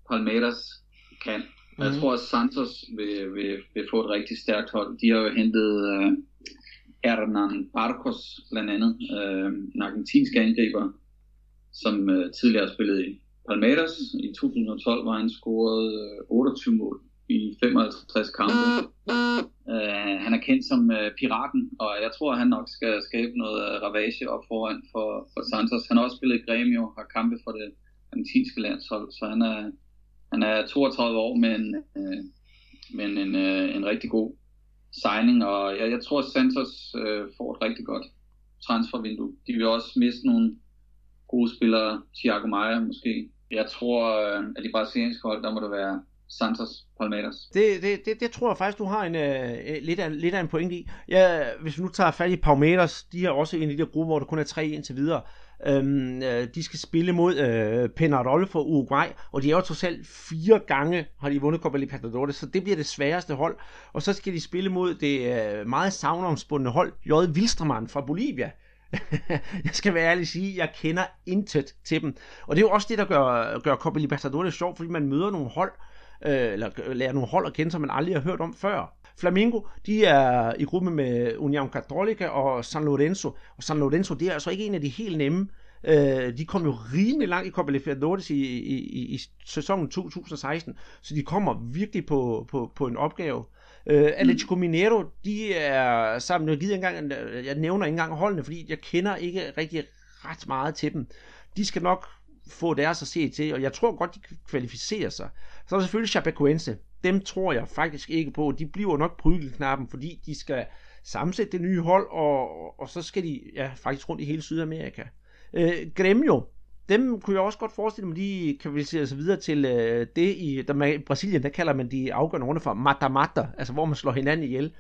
Palmeiras kan. Mm. Jeg mhm. tror, at Santos vil, vil, vil få et rigtig stærkt hold. De har jo hentet uh, Hernan Barcos blandt andet, uh, en argentinsk angriber, som uh, tidligere har spillet i Palmeiras. I 2012 var han scoret uh, 28 mål i 55 kampe. Uh, han er kendt som uh, piraten, og jeg tror, at han nok skal skabe noget uh, ravage op foran for, for Santos. Han har også spillet i Grêmio, har kampe for det argentinske landshold, så han er, han er 32 år, men, øh, men en, øh, en rigtig god signing, og jeg, jeg tror, at Santos øh, får et rigtig godt transfervindue. De vil også miste nogle gode spillere, Thiago Maia måske. Jeg tror, øh, at de brasilianske hold, der må det være Santos Palmeiras. Det, det, det, det tror jeg faktisk, du har en, øh, øh lidt, af, lidt af en point i. Ja, hvis vi nu tager fat i Palmeiras, de er også en af de der grupper, hvor der kun er tre indtil videre. Øhm, øh, de skal spille mod øh, Penarol for Uruguay, og de er jo trods alt fire gange, har de vundet Copa Libertadores, så det bliver det sværeste hold. Og så skal de spille mod det øh, meget savnomsbundne hold, J. Wilstermann fra Bolivia. <laughs> jeg skal være ærlig at sige, jeg kender intet til dem. Og det er jo også det, der gør, gør Copa Libertadores sjov, fordi man møder nogle hold, øh, eller lærer nogle hold at kende, som man aldrig har hørt om før. Flamingo, de er i gruppe med Union Católica og San Lorenzo. Og San Lorenzo, det er altså ikke en af de helt nemme. Øh, de kom jo rimelig langt i Copa Libertadores i, i, i, i sæsonen 2016, så de kommer virkelig på, på, på en opgave. Øh, Atletico Mineiro, de er sammen, jeg, givet engang, jeg nævner ikke engang holdene, fordi jeg kender ikke rigtig ret meget til dem. De skal nok få deres at se til, og jeg tror godt, de kan kvalificere sig. Så er der selvfølgelig Chapecoense dem tror jeg faktisk ikke på. De bliver nok prygelknappen, fordi de skal sammensætte det nye hold, og, og så skal de ja, faktisk rundt i hele Sydamerika. Øh, Gremio, dem kunne jeg også godt forestille mig, de kan kvalificere sig videre til øh, det i, der, i Brasilien, der kalder man de afgørende runde for mata-mata, altså hvor man slår hinanden ihjel.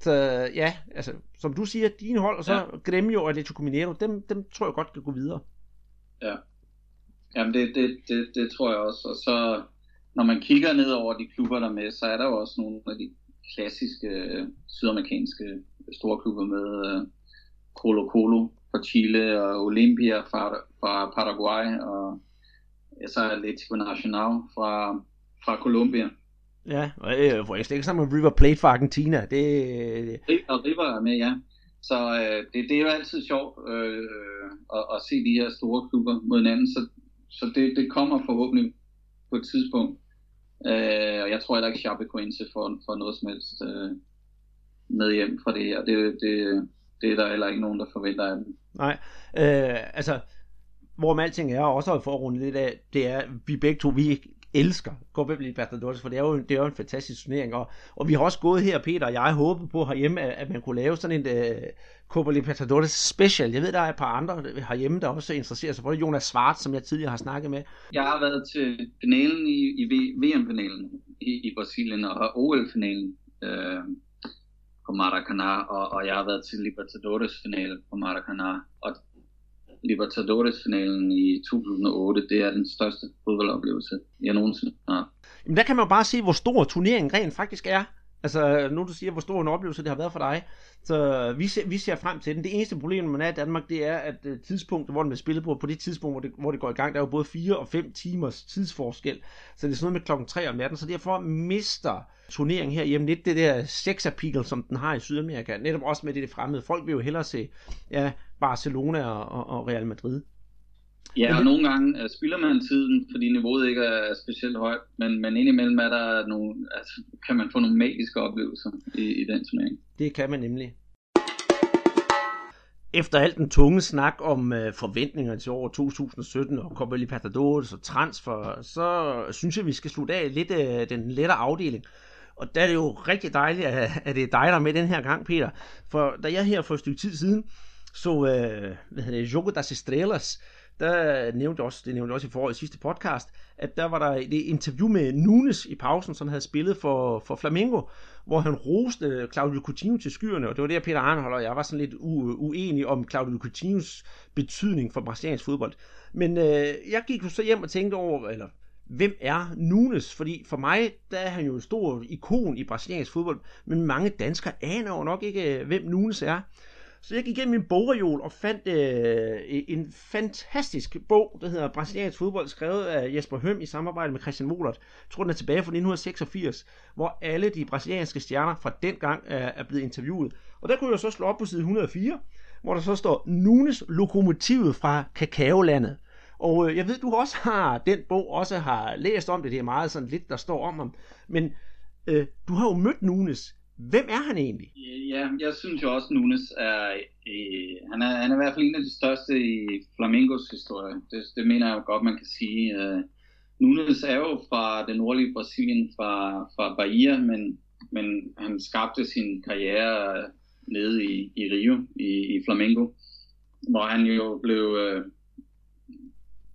Så ja, altså, som du siger, dine hold, og så ja. Gremio og Atletico Mineiro, dem, dem tror jeg godt kan gå videre. Ja, jamen det, det, det, det tror jeg også, og så når man kigger ned over de klubber, der er med, så er der jo også nogle af de klassiske øh, sydamerikanske store klubber med uh, Colo Colo fra Chile og Olympia fra, fra Paraguay og ja, så Atletico Nacional fra, fra Colombia. Ja, og øh, hvor jeg ikke sammen med River Plate fra Argentina. Det, det... Og River er med, ja. Så øh, det, det er jo altid sjovt øh, at, at se de her store klubber mod hinanden, så, så det, det kommer forhåbentlig på et tidspunkt. Øh, og jeg tror heller ikke, Chapecoense får, får noget som helst øh, med hjem fra det her. Det, det, det er der heller ikke nogen, der forventer af dem. Nej, øh, altså, hvor alting er, også for at runde lidt af, det er, vi begge to, vi elsker Copa Libertadores, for det er jo, det er jo en fantastisk turnering, og, og vi har også gået her, Peter og jeg, håbet på herhjemme, at, at man kunne lave sådan en uh, Copa Libertadores special. Jeg ved, der er et par andre herhjemme, der også interesserer sig for det. Jonas Svart, som jeg tidligere har snakket med. Jeg har været til finalen i, i VM-finalen i, i Brasilien, og OL-finalen. Øh på Maracanã, og, og jeg har været til Libertadores-finale på Maracanã. Og Libertadores-finalen i 2008, det er den største fodboldoplevelse, jeg nogensinde har. Jamen der kan man jo bare se, hvor stor turneringen rent faktisk er. Altså, nu du siger, hvor stor en oplevelse det har været for dig. Så vi ser, vi ser frem til den. Det eneste problem, man er i Danmark, det er, at øh, tidspunktet, hvor den bliver spillet på, på det tidspunkt, hvor det, hvor det går i gang, der er jo både 4 og 5 timers tidsforskel. Så det er sådan noget med klokken 3 om natten, så derfor mister turneringen her hjemme lidt det der sex som den har i Sydamerika. Netop også med det, det fremmede. Folk vil jo hellere se ja, Barcelona og, og, og Real Madrid. Ja, og nogle gange uh, spilder man tiden, fordi niveauet ikke er specielt højt, men, men indimellem er der nogle, altså, kan man få nogle magiske oplevelser i, i den turnering. Det kan man nemlig. Efter alt den tunge snak om uh, forventninger til år 2017 og Copa Libertadores og transfer, så synes jeg, vi skal slutte af lidt uh, den lettere afdeling. Og der er det jo rigtig dejligt, at, at det er dig, der er med den her gang, Peter. For da jeg her for et stykke tid siden så, uh, hvad hedder det, Jogo das Estrelas, der nævnte også, det nævnte også i forhold sidste podcast, at der var der et interview med Nunes i pausen, som havde spillet for, for Flamengo, hvor han roste Claudio Coutinho til skyerne, og det var der Peter Arnhold og jeg var sådan lidt u- uenige om Claudio Coutinhos betydning for brasiliansk fodbold. Men øh, jeg gik jo så hjem og tænkte over, eller hvem er Nunes? Fordi for mig, der er han jo en stor ikon i brasiliansk fodbold, men mange danskere aner jo nok ikke, øh, hvem Nunes er. Så jeg gik igennem min bogreol og fandt øh, en fantastisk bog, der hedder Brasiliansk fodbold, skrevet af Jesper Høm i samarbejde med Christian Molert. Jeg tror, den er tilbage fra 1986, hvor alle de brasilianske stjerner fra den gang er, øh, er blevet interviewet. Og der kunne jeg så slå op på side 104, hvor der så står Nunes lokomotivet fra kakaolandet. Og øh, jeg ved, du også har den bog, også har læst om det. Det er meget sådan lidt, der står om ham. Men øh, du har jo mødt Nunes. Hvem er han egentlig? Øh, ja, jeg synes jo også, at Nunes er, øh, han er, han er i hvert fald en af de største i Flamingos historie. Det, det mener jeg jo godt, man kan sige. Øh, Nunes er jo fra den nordlige Brasilien, fra, fra Bahia, men, men han skabte sin karriere nede i, i Rio, i, i Flamengo, hvor han jo blev øh,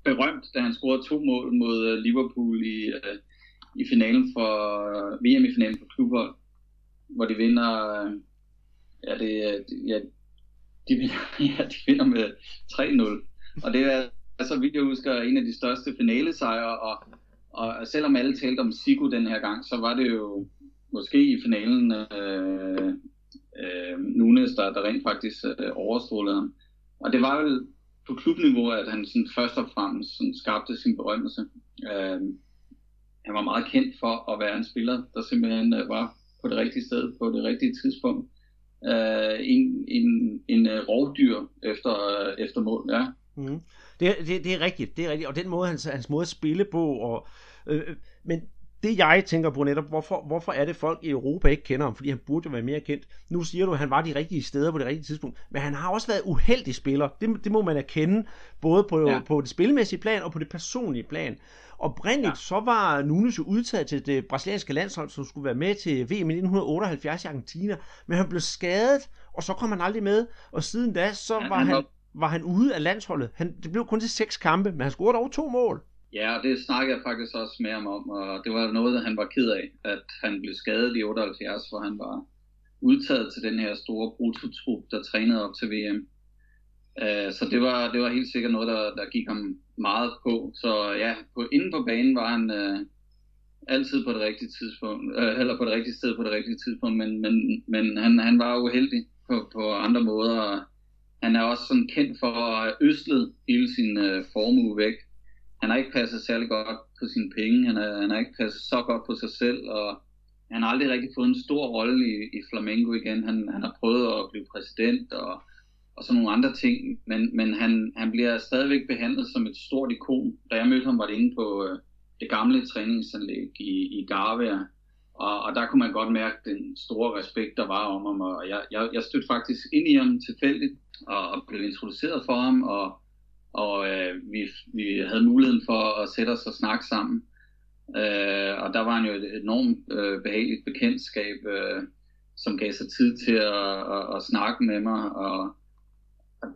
berømt, da han scorede to mål mod øh, Liverpool i, øh, i finalen for øh, VM i finalen for klubhold hvor de vinder, øh, ja, det, ja, de vinder, <laughs> ja, de vinder med 3-0. Og det er, altså, vidt jeg husker, en af de største finalesejre, og, og selvom alle talte om Sigo den her gang, så var det jo måske i finalen øh, øh, Nunes, der, der rent faktisk øh, overstrålede ham. Og det var vel på klubniveau, at han sådan først og fremmest sådan skabte sin berømmelse. Øh, han var meget kendt for at være en spiller, der simpelthen øh, var på det rigtige sted på det rigtige tidspunkt. Uh, en, en, en uh, rovdyr efter, uh, efter mål, ja. Mm. Det, det, det er rigtigt, det er rigtigt, og den måde, hans, hans måde at spille på, og, øh, men det jeg tænker på netop, hvorfor, hvorfor er det folk i Europa ikke kender ham, fordi han burde jo være mere kendt. Nu siger du, at han var de rigtige steder på det rigtige tidspunkt, men han har også været uheldig spiller. Det, det må man erkende, både på, ja. på det spilmæssige plan og på det personlige plan. Oprindeligt ja. så var Nunes jo udtaget til det brasilianske landshold, som skulle være med til VM i 1978 i Argentina, men han blev skadet, og så kom han aldrig med, og siden da, så ja, var, han, var... han ude af landsholdet. Han, det blev kun til seks kampe, men han scorede dog to mål. Ja, det snakkede jeg faktisk også med ham om, og det var noget, han var ked af, at han blev skadet i 78, hvor han var udtaget til den her store brutotrup, der trænede op til VM. Uh, øh, så det var, det var helt sikkert noget, der, der gik ham meget på. Så ja, på, inden på banen var han uh, altid på det rigtige tidspunkt, uh, eller på det rigtige sted på det rigtige tidspunkt, men, men, men han, han var uheldig på, på andre måder. Han er også sådan kendt for at have østlet hele sin uh, formue væk han har ikke passet særlig godt på sine penge, han har, han har ikke passet så godt på sig selv, og han har aldrig rigtig fået en stor rolle i, i Flamengo igen. Han, han har prøvet at blive præsident og, og sådan nogle andre ting, men, men han, han bliver stadigvæk behandlet som et stort ikon. Da jeg mødte ham, var det inde på øh, det gamle træningsanlæg i, i Garvia, og, og der kunne man godt mærke den store respekt, der var om ham, og jeg, jeg, jeg stødte faktisk ind i ham tilfældigt, og, og blev introduceret for ham, og og øh, vi, vi havde muligheden for at sætte os og snakke sammen. Øh, og der var han jo et enormt øh, behageligt bekendtskab, øh, som gav sig tid til at, at, at snakke med mig. Og,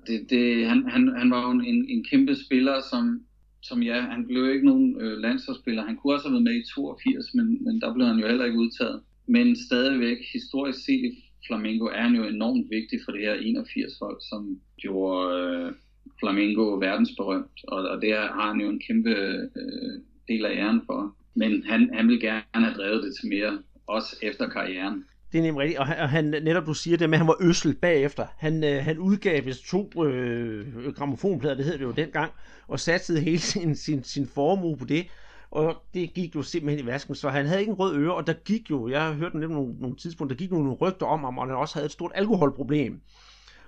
det, det, han, han, han var jo en, en kæmpe spiller, som, som ja, han blev ikke nogen øh, landsholdsspiller. Han kunne også have været med i 82, men, men der blev han jo heller ikke udtaget. Men stadigvæk historisk set i Flamengo er han jo enormt vigtig for det her 81-hold, som gjorde øh, Flamengo verdensberømt, og, og det har han jo en kæmpe øh, del af æren for. Men han, han vil gerne have drevet det til mere, også efter karrieren. Det er nemlig rigtigt, og han, og han netop du siger det med, at han var øssel bagefter. Han, øh, han udgav vist to øh, gramofonplader, det hed det jo dengang, og satte hele sin, sin, sin formue på det. Og det gik jo simpelthen i vasken, så han havde ikke en rød øre, og der gik jo, jeg har hørt nogle, nogle tidspunkter, der gik nogle rygter om ham, og han også havde et stort alkoholproblem.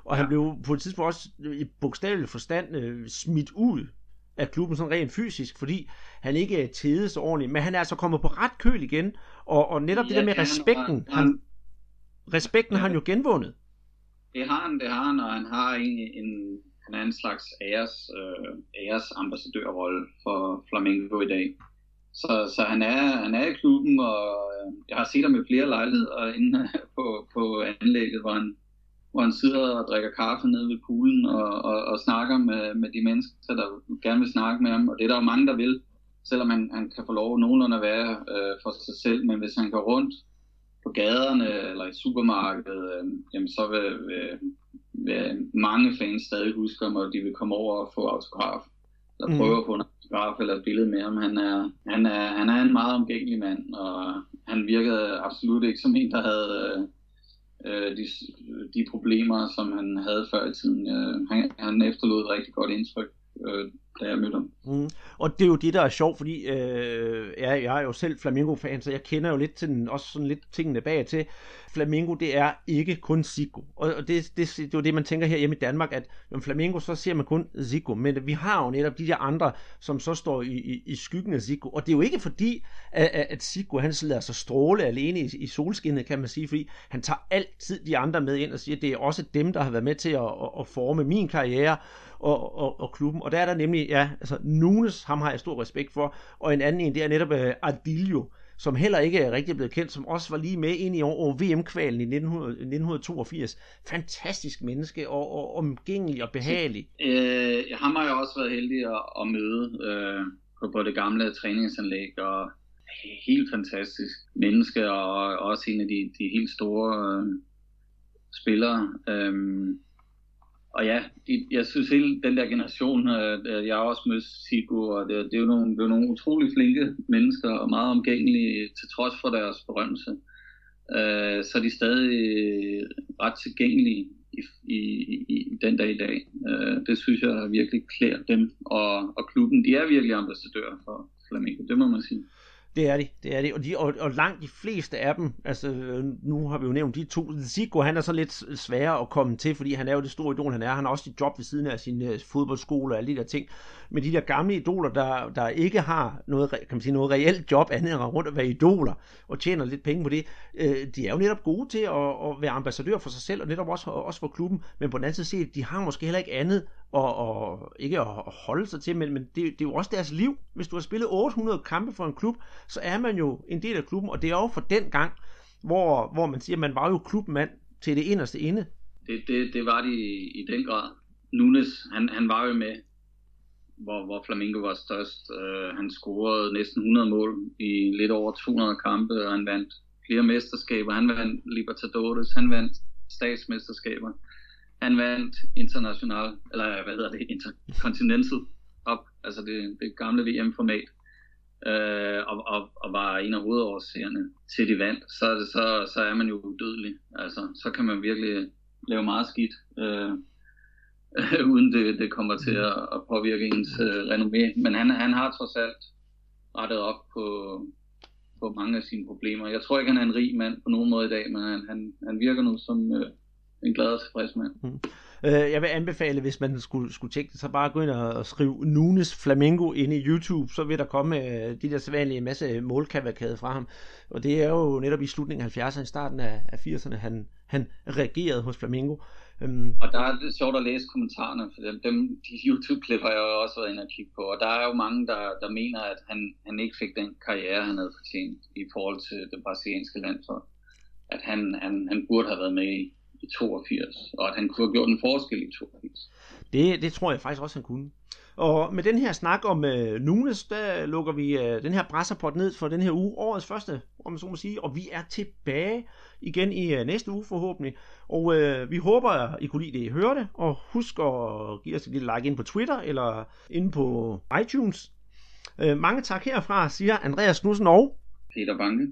Og han blev på et tidspunkt også i bogstavelig forstand øh, smidt ud af klubben sådan rent fysisk, fordi han ikke tædede så ordentligt. Men han er altså kommet på ret køl igen, og, og netop ja, det der med respekten, han, han, respekten ja. har han jo genvundet. Det har han, det har han, og han har en, en han er en slags æres, øh, æres ambassadørrolle for Flamengo i dag. Så, så han, er, han er i klubben, og øh, jeg har set ham i flere lejligheder inde <laughs> på, på anlægget, hvor han, hvor han sidder og drikker kaffe nede ved poolen og, og, og snakker med, med de mennesker, der gerne vil snakke med ham. Og det er der jo mange, der vil, selvom han, han kan få lov nogenlunde at være øh, for sig selv. Men hvis han går rundt på gaderne eller i supermarkedet, øh, jamen så vil, vil, vil mange fans stadig huske ham, og de vil komme over og få autograf. Eller mm. prøve at få en autograf eller et billede med ham. Han er, han er, han er en meget omgængelig mand, og han virkede absolut ikke som en, der havde... Øh, øh, de, de problemer, som han havde før i tiden. Øh, han, han efterlod et rigtig godt indtryk, øh, da jeg mødte ham. Mm. Og det er jo det, der er sjovt, fordi øh, ja, jeg er jo selv Flamingo-fan, så jeg kender jo lidt til den, også sådan lidt tingene bag til. Flamingo, det er ikke kun Zico. Og det, det, det, det er jo det, man tænker her hjemme i Danmark, at om Flamingo, så ser man kun Zico. Men vi har jo netop de der andre, som så står i, i, i skyggen af Zico. Og det er jo ikke fordi, at, at Zico, han lader sig stråle alene i, i solskinnet, kan man sige, fordi han tager altid de andre med ind og siger, at det er også dem, der har været med til at, at, at forme min karriere og, og, og klubben. Og der er der nemlig, ja, altså Nunes, ham har jeg stor respekt for, og en anden en, det er netop uh, Adilio, som heller ikke er rigtig blevet kendt, som også var lige med ind i over VM-kvalen i 1900, 1982. Fantastisk menneske og, og omgængelig og behagelig. Øh, ham har jeg også været heldig at, at møde øh, på, på det gamle træningsanlæg, og helt fantastisk menneske, og også en af de, de helt store øh, spillere. Øh, og ja, de, jeg synes hele den der generation, øh, øh jeg har også mødt Sigo, og det, det, er jo nogle, det er nogle utrolig flinke mennesker, og meget omgængelige til trods for deres berømmelse. Øh, så er de stadig øh, ret tilgængelige i, i, i, i den dag i dag. Øh, det synes jeg virkelig klæder dem, og, og klubben, de er virkelig ambassadører for Flamengo, det må man sige. Det er de, det er de. Og, de og, og langt de fleste af dem, altså øh, nu har vi jo nævnt de to. Zico, han er så lidt sværere at komme til, fordi han er jo det store idol, han er. Han har også et job ved siden af sin uh, fodboldskole og alle de der ting. Men de der gamle idoler, der, der ikke har noget, kan man sige, noget reelt job andet end at rundt at være idoler og tjener lidt penge på det, øh, de er jo netop gode til at, at være ambassadør for sig selv og netop også, også for klubben. Men på den anden side, de har måske heller ikke andet og, og ikke at holde sig til, men, men det, det er jo også deres liv. Hvis du har spillet 800 kampe for en klub, så er man jo en del af klubben, og det er jo for den gang, hvor, hvor man siger, at man var jo klubmand til det inderste ende. Det, det, det var de i, i den grad. Nunes, han, han var jo med, hvor, hvor Flamingo var størst. Uh, han scorede næsten 100 mål i lidt over 200 kampe, og han vandt flere mesterskaber. Han vandt Libertadores, han vandt statsmesterskaber han vandt international, eller hvad hedder det, intercontinental op, altså det, det gamle VM-format, øh, og, og, og var en af hovedårsagerne til de vandt, så, er det, så, så er man jo udødelig. Altså, så kan man virkelig lave meget skidt, øh, <laughs> uden det, det kommer til at, at påvirke ens øh, renommé. Men han, han har trods alt rettet op på, på mange af sine problemer. Jeg tror ikke, han er en rig mand på nogen måde i dag, men han, han, han virker nu som... Øh, en glad og tilfreds mand. Mm. Øh, jeg vil anbefale, hvis man skulle, skulle tjekke det, så bare gå ind og skrive Nunes Flamingo ind i YouTube, så vil der komme øh, de der sædvanlige masse målkavalkade fra ham. Og det er jo netop i slutningen af 70'erne, starten af, af 80'erne, han, han reagerede hos Flamingo. Øhm. og der er det sjovt at læse kommentarerne, for dem, dem de YouTube-klip har jeg jo også været inde og kigge på, og der er jo mange, der, der mener, at han, han ikke fik den karriere, han havde fortjent i forhold til det brasilianske landshold. At han, han, han burde have været med i, i 82, og at han kunne have gjort en forskel i 82. Det, det tror jeg faktisk også, han kunne. Og med den her snak om øh, Nunes, der lukker vi øh, den her brasserpot ned for den her uge, årets første, om man så må sige, og vi er tilbage igen i øh, næste uge forhåbentlig. Og øh, vi håber, I kunne lide det, I hørte, og husk at give os et lille like ind på Twitter eller ind på iTunes. Øh, mange tak herfra, siger Andreas Knudsen og Peter Banke.